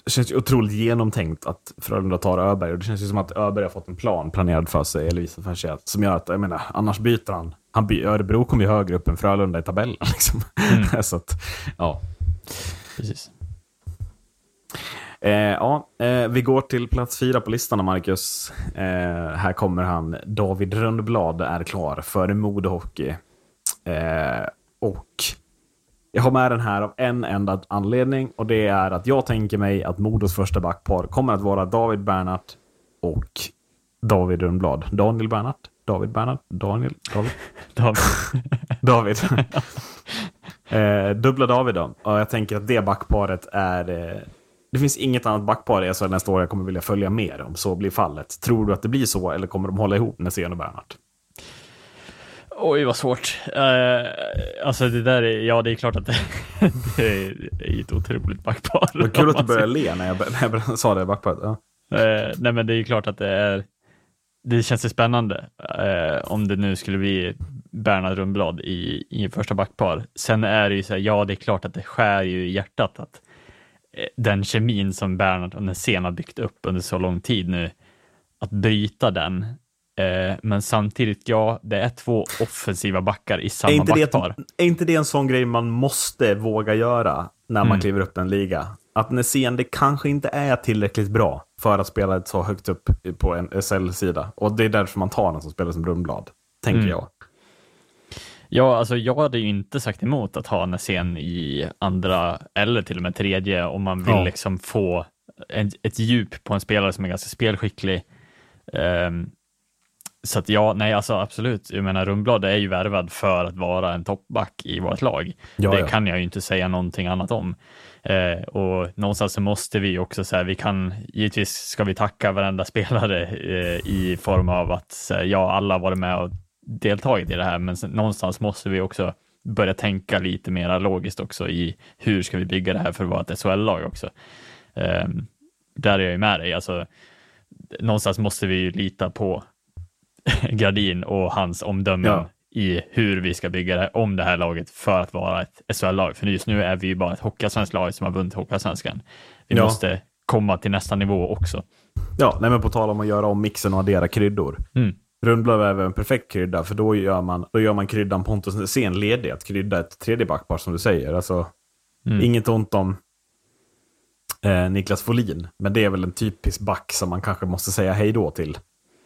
känns ju otroligt genomtänkt att Frölunda tar Öberg. Och det känns ju som att Öberg har fått en plan planerad för sig, eller visat för sig, att- som gör att, jag menar, annars byter han. han by, Örebro kommer ju högre upp än Frölunda i tabellen. *laughs* Liksom. *laughs* så att, ja. Precis. Eh, ja, eh, vi går till plats fyra på listan, Marcus. Eh, här kommer han. David Rönnblad är klar för Modo Hockey. Eh, och jag har med den här av en enda anledning och det är att jag tänker mig att Modos första backpar kommer att vara David Bernhardt och David Rönnblad. Daniel Bernhardt? David Bernhardt? Daniel? David? Vi, *laughs* David. *laughs* *laughs* eh, dubbla David då. Och jag tänker att det backparet är... Eh, det finns inget annat backpar i SHL nästa år jag kommer vilja följa mer om så blir fallet. Tror du att det blir så eller kommer de hålla ihop Nässén och Bernhardt? Oj, vad svårt. Eh, alltså det där är, ja det är klart att *laughs* det, det är ett otroligt backpar. Vad kul att du började le när jag, *laughs* när jag sa det backparet. Ja. Eh, nej, men det är ju klart att det är. Det känns ju spännande eh, om det nu skulle bli Bernhard Rundblad i, i första backpar. Sen är det ju så här, ja, det är klart att det skär ju i hjärtat att den kemin som Bernhard och Nässén har byggt upp under så lång tid nu, att bryta den. Eh, men samtidigt, ja, det är två offensiva backar i samma Är, inte det, backpar. är inte det en sån grej man måste våga göra när man Mm. kliver upp en liga? Att Nässén det kanske inte är tillräckligt bra för att spela så högt upp på en SL-sida. Och det är därför man tar den som spelar som Rundblad, tänker Mm. jag. Ja, alltså jag hade ju inte sagt emot att ha Nässén i andra eller till och med tredje om man vill Ja. liksom få en, ett djup på en spelare som är ganska spelskicklig. Ehm, så att ja, nej alltså absolut. Jag menar Rundblad är ju värvad för att vara en toppback i vårt lag. Ja, det ja. kan jag ju inte säga någonting annat om. Eh, och någonstans så måste vi också säga, vi kan, givetvis ska vi tacka varenda *laughs* spelare eh, i form av att här, ja, alla varit med och deltagit i det här, men sen, någonstans måste vi också börja tänka lite mer logiskt också i hur ska vi bygga det här för att vara ett SHL-lag också. Eh, där är jag ju med dig, alltså någonstans måste vi ju lita på *laughs* Gradin och hans omdömen Ja. i hur vi ska bygga det, om det här laget för att vara ett SHL-lag. För just nu är vi ju bara ett Hockeyallsvenskt lag som har vunnit Hockeyallsvenskan. Vi Ja. måste komma till nästa nivå också. Ja, nej, men på tal om att göra om mixen och addera kryddor. Mm. Rundblad är väl en perfekt krydda, för då gör man, då gör man kryddan Pontus Nässén ledig att krydda ett tredje backpar som du säger. Alltså, Mm. Inget ont om eh, Niklas Folin, men det är väl en typisk back som man kanske måste säga hej då till.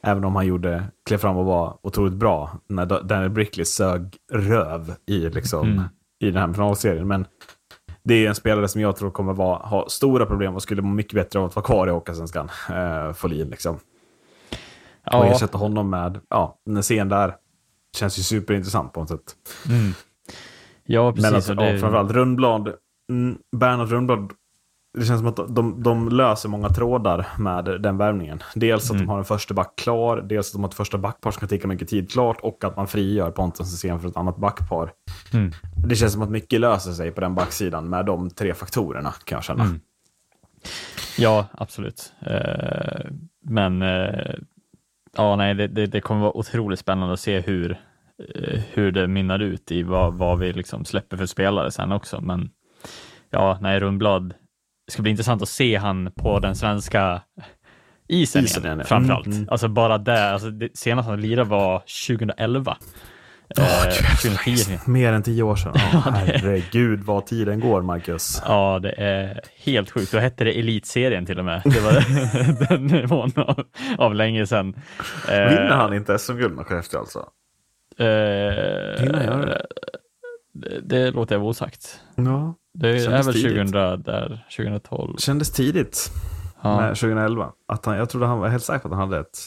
Även om han gjorde, klev fram och var otroligt bra när Da- Daniel Brickley sög röv i, liksom, Mm. i den här finalserien. Men det är en spelare som jag tror kommer vara, ha stora problem och skulle må mycket bättre av att vara kvar i Hockeyallsvenskan. Eh, Folin liksom. Och Ja, ersätta honom med, ja, en scen där. Känns ju superintressant på något sätt. mm. ja, Men precis. alltså, och det, ja, framförallt Rundblad, mm, Bernhard Rundblad det känns som att de, de löser många trådar med den värvningen. Dels att de har en första back klar, dels att de har ett första backpar som kan ticka mycket tid klart och att man frigör Pontus Hysén för ett annat backpar. Mm. Det känns som att mycket löser sig på den backsidan med de tre faktorerna kan jag känna. Mm. Ja, absolut. Eh, men eh, ja, nej, det, det, det kommer vara otroligt spännande att se hur, eh, hur det mynnar ut i vad, vad vi liksom släpper för spelare sen också. Men ja, nej, Rundblad. Det ska bli intressant att se han på den svenska isen, Isen igen, igen, framförallt. Mm, mm. Alltså bara där, alltså det, senast han lirade var 2011. Åh, Eh, gud, 2010. Mer än tio år sedan. *laughs* Ja, herregud vad tiden går, Marcus. Ja, det är helt sjukt. Då hette det Elitserien till och med. Det var *laughs* den nivån av, av länge sedan. Eh, Vinner han inte SM-guld med Skellefteå alltså? Eh, Hinner jag göra det? det? Det låter jag vara osagt. Ja. Det är väl tidigt. 2000 där, 2012. Kändes tidigt. Ja, med 2011. Att han, jag trodde han var helt säker på att han hade ett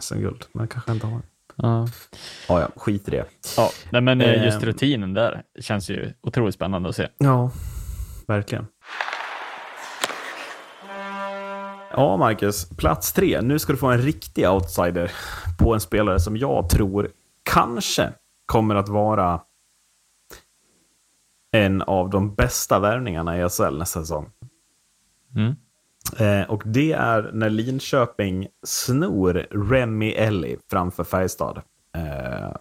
SM-guld, men kanske inte har. ja. Ja, ja, skit i det. ja. Nej, men eh, just Ehm. rutinen där känns ju otroligt spännande att se. Ja, verkligen. Ja, Marcus. Plats tre. Nu ska du få en riktig outsider på en spelare som jag tror kanske kommer att vara en av de bästa värvningarna i SHL nästa säsong. Mm. Eh, och det är när Linköping snor Remy Ellie framför Färjestad. Eh,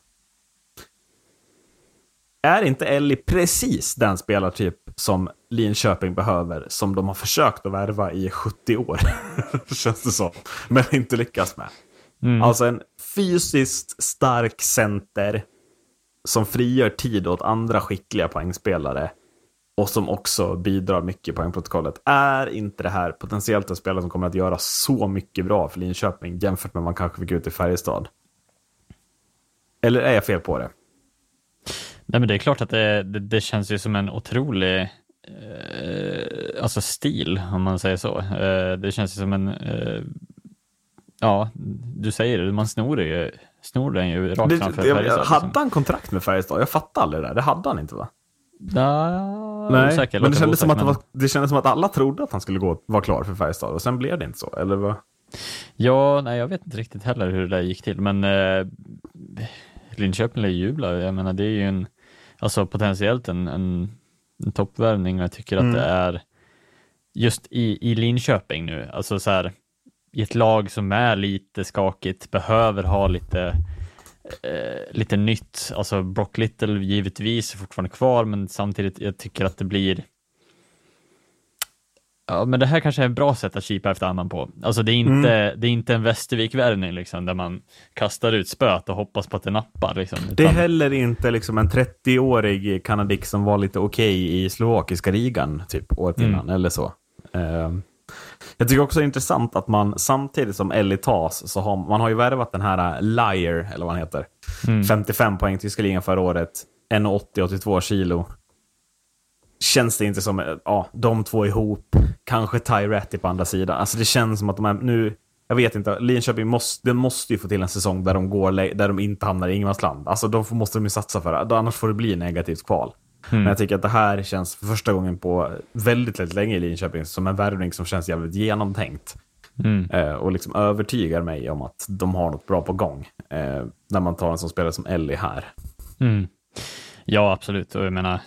är inte Ellie precis den spelartyp som Linköping behöver, som de har försökt att värva i 70 år? *laughs* Känns det som. Men inte lyckas med. Mm. Alltså en fysiskt stark center som frigör tid åt andra skickliga poängspelare och som också bidrar mycket i poängprotokollet. Är inte det här potentiellt en spelare som kommer att göra så mycket bra för Linköping jämfört med vad man kanske fick ut i Färjestad? Eller är jag fel på det? Nej, men det är klart att det, det, det känns ju som en otrolig eh, alltså stil, om man säger så. Eh, det känns ju som en, eh, ja, du säger det, man snor det ju, snor den ju rakt det framför jag, Färjestad, hade liksom. han kontrakt med Färjestad? Jag fattar aldrig det där. Det hade han inte va? Ja, osäker, men det kändes, som att osäker, det, var, det kändes som att alla trodde att han skulle gå, vara klar för Färjestad och sen blev det inte så. Eller vad? Ja, nej, jag vet inte riktigt heller hur det där gick till, men eh, Linköping ju jubla. Jag menar, det är ju en, alltså potentiellt en, en, en toppvärvning och jag tycker att det är just i, i Linköping nu, alltså så här, i ett lag som är lite skakigt, behöver ha lite, eh, lite nytt. Alltså Brock Little givetvis är fortfarande kvar, men samtidigt, jag tycker att det blir Ja, men det här kanske är ett bra sätt att kipa efter annan på. Alltså det är inte, det är inte en Västervik-värvning liksom, där man kastar ut spöet och hoppas på att det nappar. Liksom, Det är utan- heller inte liksom en 30-årig kanadik som var lite okej i slovakiska ligan typ året Mm. innan, eller så. Ehm, jag tycker också det är intressant att man samtidigt som Ellie tas, så har man har ju värvat den här äh, Liar, eller vad han heter. Mm. 55 poäng tyska ligan förra året, 1,80-82 kilo. Känns det inte som, äh, ja, de två ihop, kanske Tyretti på andra sidan. Alltså det känns som att de är nu, jag vet inte, Linköping måste, de måste ju få till en säsong där de, går, där de inte hamnar i ingenmansland. Alltså de måste de ju satsa för det, annars får det bli negativt kval. Men jag tycker att det här känns för första gången på väldigt, väldigt länge i Linköping som en värvning som känns jävligt genomtänkt. Mm. Eh, och liksom övertygar mig om att de har något bra på gång. Eh, när man tar en sån spelare som Ellie här. Mm. Ja, absolut. Och jag menar,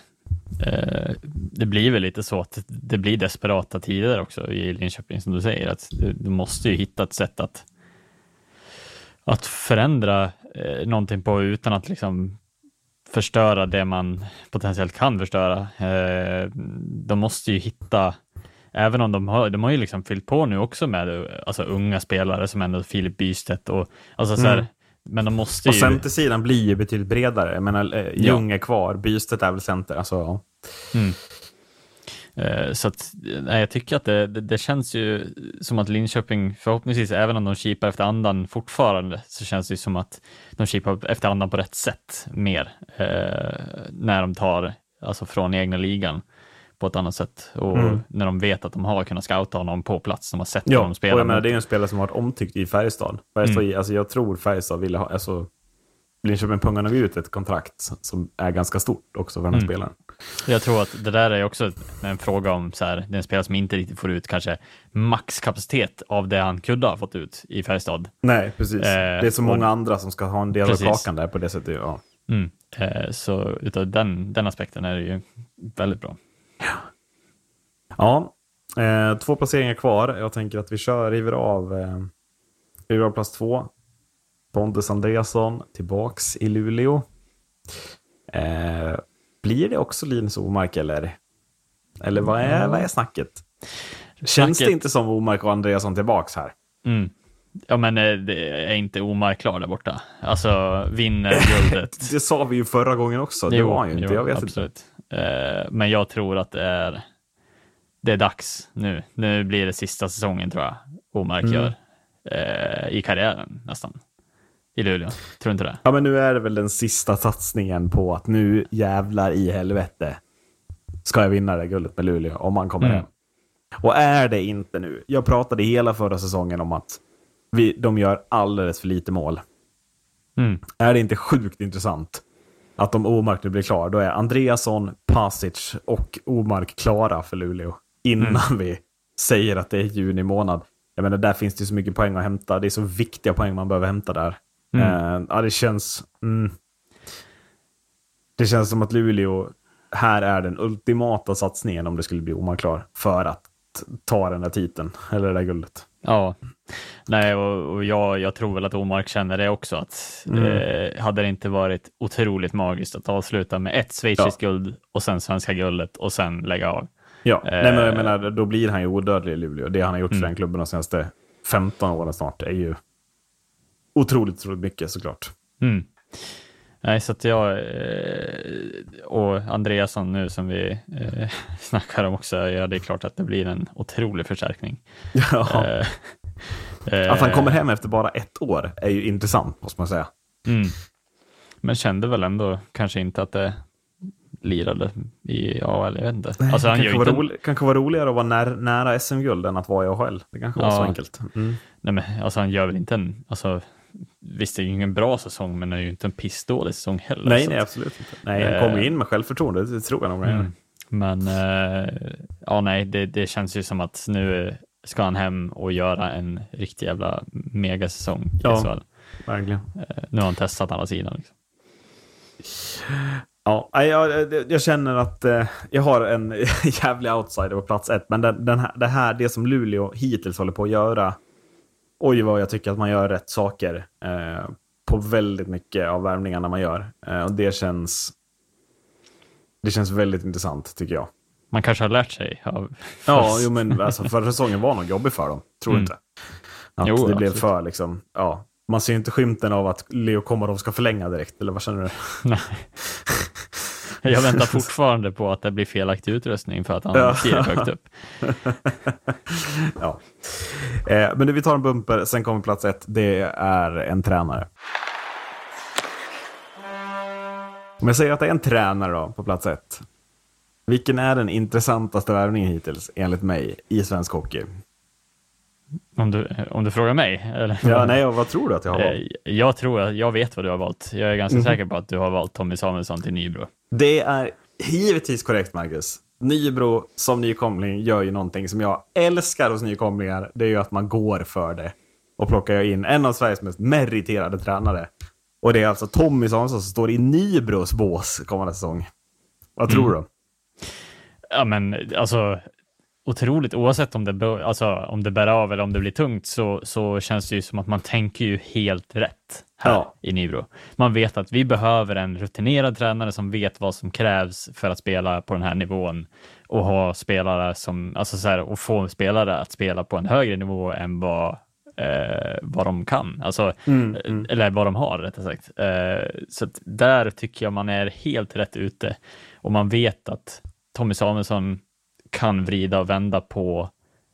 eh, det blir väl lite så att det blir desperata tider också i Linköping, som du säger. Att du, du måste ju hitta ett sätt att, att förändra eh, någonting på utan att liksom förstöra det man potentiellt kan förstöra. Eh, de måste ju hitta Även om de har, de har ju liksom fyllt på nu också med alltså, unga spelare som ändå Filip Bystedt och alltså så här, Mm. men de måste Och ju... centersidan blir ju betydligt bredare. Jag menar, eh, Ljung är kvar, Bystedt är väl center. Alltså, ja. Mm. Eh, Så att, nej, jag tycker att det, det, det känns ju som att Linköping, förhoppningsvis, även om de kipar efter andan fortfarande, så känns det ju som att de kipar efter andan på rätt sätt mer, eh, när de tar, alltså från egna ligan på ett annat sätt. Och Mm. när de vet att de har kunnat scouta honom på plats, de har sett Ja, honom och spela. jag menar, det är en spelare som har varit omtyckt i Färjestad. Färjestad Mm. alltså, jag tror Färjestad ville ha... Alltså, Linköping pungar nog ut ett kontrakt som är ganska stort också för den här Mm. spelaren. Jag tror att det där är också en fråga om så här, det är en spelare som inte riktigt får ut kanske maxkapacitet av det han kunde ha fått ut i Färjestad. Nej, precis. Eh, det är så och- många andra som ska ha en del Precis. av kakan där på det sättet. Ja. Mm. Eh, så utav den, den aspekten är det ju väldigt bra. Ja, eh, två placeringar kvar. Jag tänker att vi kör, river av, eh, river av plats två. Pontus Andreasson tillbaks i Luleå. Eh, blir det också Linus Omark eller? Eller vad är, vad är snacket? Känns det Snacket- inte som Omark och Andreasson tillbaks här? Mm. Ja, men eh, det är inte Omar klar där borta. Alltså, vinner guldet. *laughs* Det sa vi ju förra gången också. Det var han ju inte. jo, jag vet inte. absolut. Eh, men jag tror att det är, det är dags nu. Nu blir det sista säsongen tror jag Omark Mm. gör eh, i karriären nästan. I Luleå. Tror du inte det? Ja, men nu är det väl den sista satsningen på att nu jävlar i helvete ska jag vinna det guldet med Luleå om man kommer Mm. hem. Och är det inte nu. Jag pratade hela förra säsongen om att vi, de gör alldeles för lite mål. Mm. Är det inte sjukt intressant att om Omark nu blir klar, då är Andreasson, Pasic och Omark klara för Luleå innan Mm. vi säger att det är juni månad. Jag menar, där finns det så mycket poäng att hämta. Det är så viktiga poäng man behöver hämta där. Mm. Eh, ja, det känns... Mm, det känns som att Luleå här är den ultimata satsningen om det skulle bli Omark klar för att ta den där titeln, eller det där guldet. Ja, nej, och, och jag, jag tror väl att Omark känner det också. Att Mm. eh, hade det inte varit otroligt magiskt att avsluta med ett schweiziskt guld och sen svenska guldet och sen lägga av. Ja, Eh. Nej, men jag menar, då blir han ju odödlig i Luleå. Det han har gjort för Mm. den klubben de senaste 15 åren snart är ju otroligt, otroligt mycket såklart. Mm. Nej, så att jag eh, och Andreasson nu som vi eh, *laughs* snackar om också, ja, det är klart att det blir en otrolig förstärkning. *laughs* Ja. Eh, *laughs* Att han kommer hem efter bara ett år är ju intressant, måste man säga. Mm. Men kände väl ändå kanske inte att det lirade i AHL, jag vet inte. Alltså han det kanske, var rolig, kanske var roligare att vara när, nära SM-guld än att vara i AHL. Det kanske var Ja. så enkelt. Mm. Nej, men alltså han gör väl inte en... Alltså, visst, det är ju ingen bra säsong, men det är ju inte en pissdålig säsong heller. Nej, nej, absolut inte. Nej, han kommer in med självförtroende, det tror jag nog. Mm. Men eh, ja, nej, det, det känns ju som att nu ska han hem och göra en riktig jävla megasäsong. i Ja. SHL. Verkligen. Eh, Nu har han testat alla sidor. Liksom. Ja, jag, jag känner att eh, jag har en *laughs* jävlig outsider på plats ett. Men den, den här, det här, det som Luleå hittills håller på att göra. Oj, vad jag tycker att man gör rätt saker eh, på väldigt mycket av värvningarna man gör. Eh, och det känns... Det känns väldigt intressant, tycker jag. Man kanske har lärt sig av... Ja, *laughs* jo, men alltså, förra säsongen var nog jobbig för dem. Tror Mm. inte? Att Jo, det blev absolut. för liksom, ja. Man ser ju inte skymten av att Leo Komarov ska förlänga direkt, eller vad känner du? Nej. *laughs* Jag väntar fortfarande på att det blir felaktig utrustning för att han Ja. skriver högt upp. *laughs* ja. Eh, men nu, vi tar en bumper, sen kommer plats ett. Det är en tränare. Om jag säger att det är en tränare då, på plats ett. Vilken är den intressantaste värvningen hittills, enligt mig, i svensk hockey? Om du, om du frågar mig? Eller? Ja, nej, och vad tror du att jag har valt? Eh, Jag tror att jag vet vad du har valt. Jag är ganska Mhm. säker på att du har valt Tommy Samuelsson till Nybro. Det är givetvis korrekt, Marcus. Nybro som nykomling gör ju någonting som jag älskar hos nykomlingar. Det är ju att man går för det. Och plockar in en av Sveriges mest meriterade tränare. Och det är alltså Tommy Samuelsson som står i Nybros bås kommande säsong. Vad tror du? Ja, men alltså otroligt, oavsett om det, alltså, om det bär av eller om det blir tungt så, så känns det ju som att man tänker ju helt rätt här Ja. i Nybro. Man vet att vi behöver en rutinerad tränare som vet vad som krävs för att spela på den här nivån och ha spelare som, alltså så här, och få spelare att spela på en högre nivå än vad eh, vad de kan, alltså, eller vad de har rättare sagt. Eh, så där tycker jag man är helt rätt ute och man vet att Tommy Samuelsson kan vrida och vända på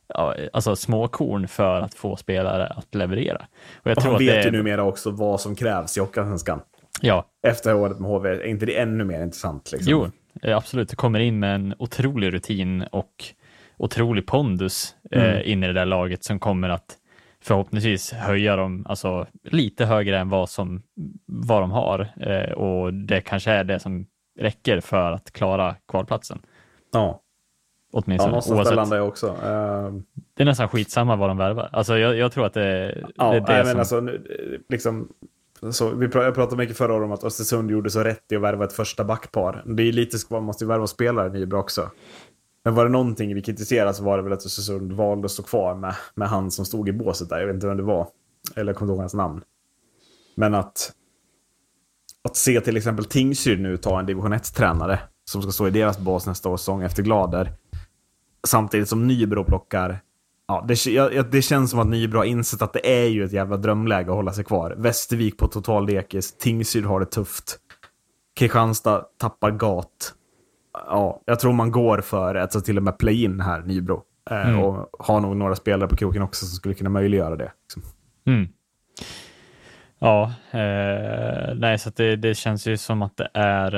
ja, alltså småkorn för att få spelare att leverera. Och jag Och tror han att vet det ju numera också vad som krävs i Hockeyallsvenskan. Ja, Efter året med HV, är inte det ännu mer intressant? Liksom? jo, eh, absolut. Det kommer in med en otrolig rutin och otrolig pondus eh, in i det där laget som kommer att förhoppningsvis höja dem alltså, lite högre än vad, som, vad de har. Eh, och det kanske är det som räcker för att klara kvalplatsen. Ja, ja Åtminstone. någonstans där landar jag också. Eh, Det är nästan skitsamma vad de värvar. Alltså jag, jag tror att det, Ja, det är det nej, som... men alltså, nu, liksom, så, vi pra- jag pratade mycket förra året om att Östersund gjorde så rätt i att värva ett första backpar. Det är lite, man måste ju värva spelare i Nybro också. Men var det någonting vi kritiserade så var det väl att Östersund valde att stå kvar med, med han som stod i båset där. Jag vet inte vem det var. Eller jag kommer inte ihåg hans namn. Men att, att se till exempel Tingsryd nu ta en division 1-tränare som ska stå i deras bås nästa säsong efter Glader. Samtidigt som Nybro plockar Ja, det, jag- det känns som att Nybro har insett att det är ju ett jävla drömläge att hålla sig kvar. Västervik på total dekis, Tingsryd har det tufft. Kristianstad tappar gat. Ja, jag tror man går för att till och med play-in här, Nybro. Eh, Mm. Och har nog några spelare på kroken också som skulle kunna möjliggöra det. liksom. Mm. Ja, eh, nej, så det, det känns ju som att det är...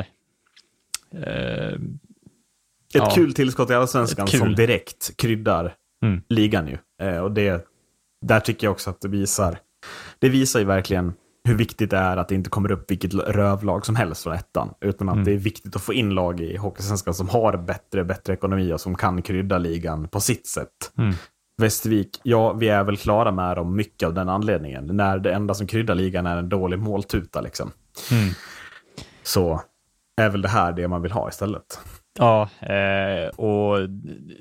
Eh, Ett Ja. kul tillskott i Allsvenskan som direkt kryddar Mm. ligan ju. Eh, och det, där tycker jag också att det visar. Det visar ju verkligen hur viktigt det är att det inte kommer upp vilket rövlag som helst från ettan. Utan att Mm. det är viktigt att få in lag i Hockeysvenskan som har bättre, bättre ekonomi och som kan krydda ligan på sitt sätt. Mm. Västervik, ja, vi är väl klara med dem mycket av den anledningen. När det enda som kryddar ligan är en dålig måltuta liksom. Mm. Så är väl det här det man vill ha istället. Ja, eh, och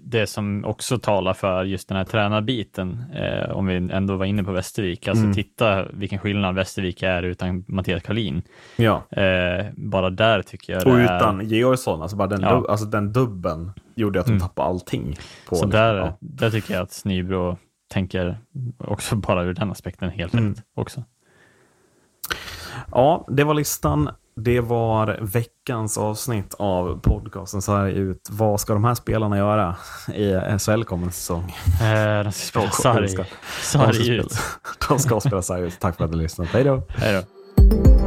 det som också talar för just den här tränarbiten, eh, om vi ändå var inne på Västervik, alltså Mm. titta vilken skillnad Västervik är utan Mattias Karlin. Ja. Eh, bara där tycker jag Och det är... utan Georgsson, alltså bara den, Ja. alltså den dubben gjorde att de Mm. tappade allting. På, Så liksom, där, ja. där tycker jag att Nybro tänker också *laughs* bara ur den aspekten helt Mm. rätt också. ja, det var listan. Det var veckans avsnitt av podcasten Så här ut. Vad ska de här spelarna göra i SHL kommande säsong? Eh, de ska spela sarg. Sarg ut. De ska spela Sarg ut. Tack för att ni lyssnade. Hej då! Hej då.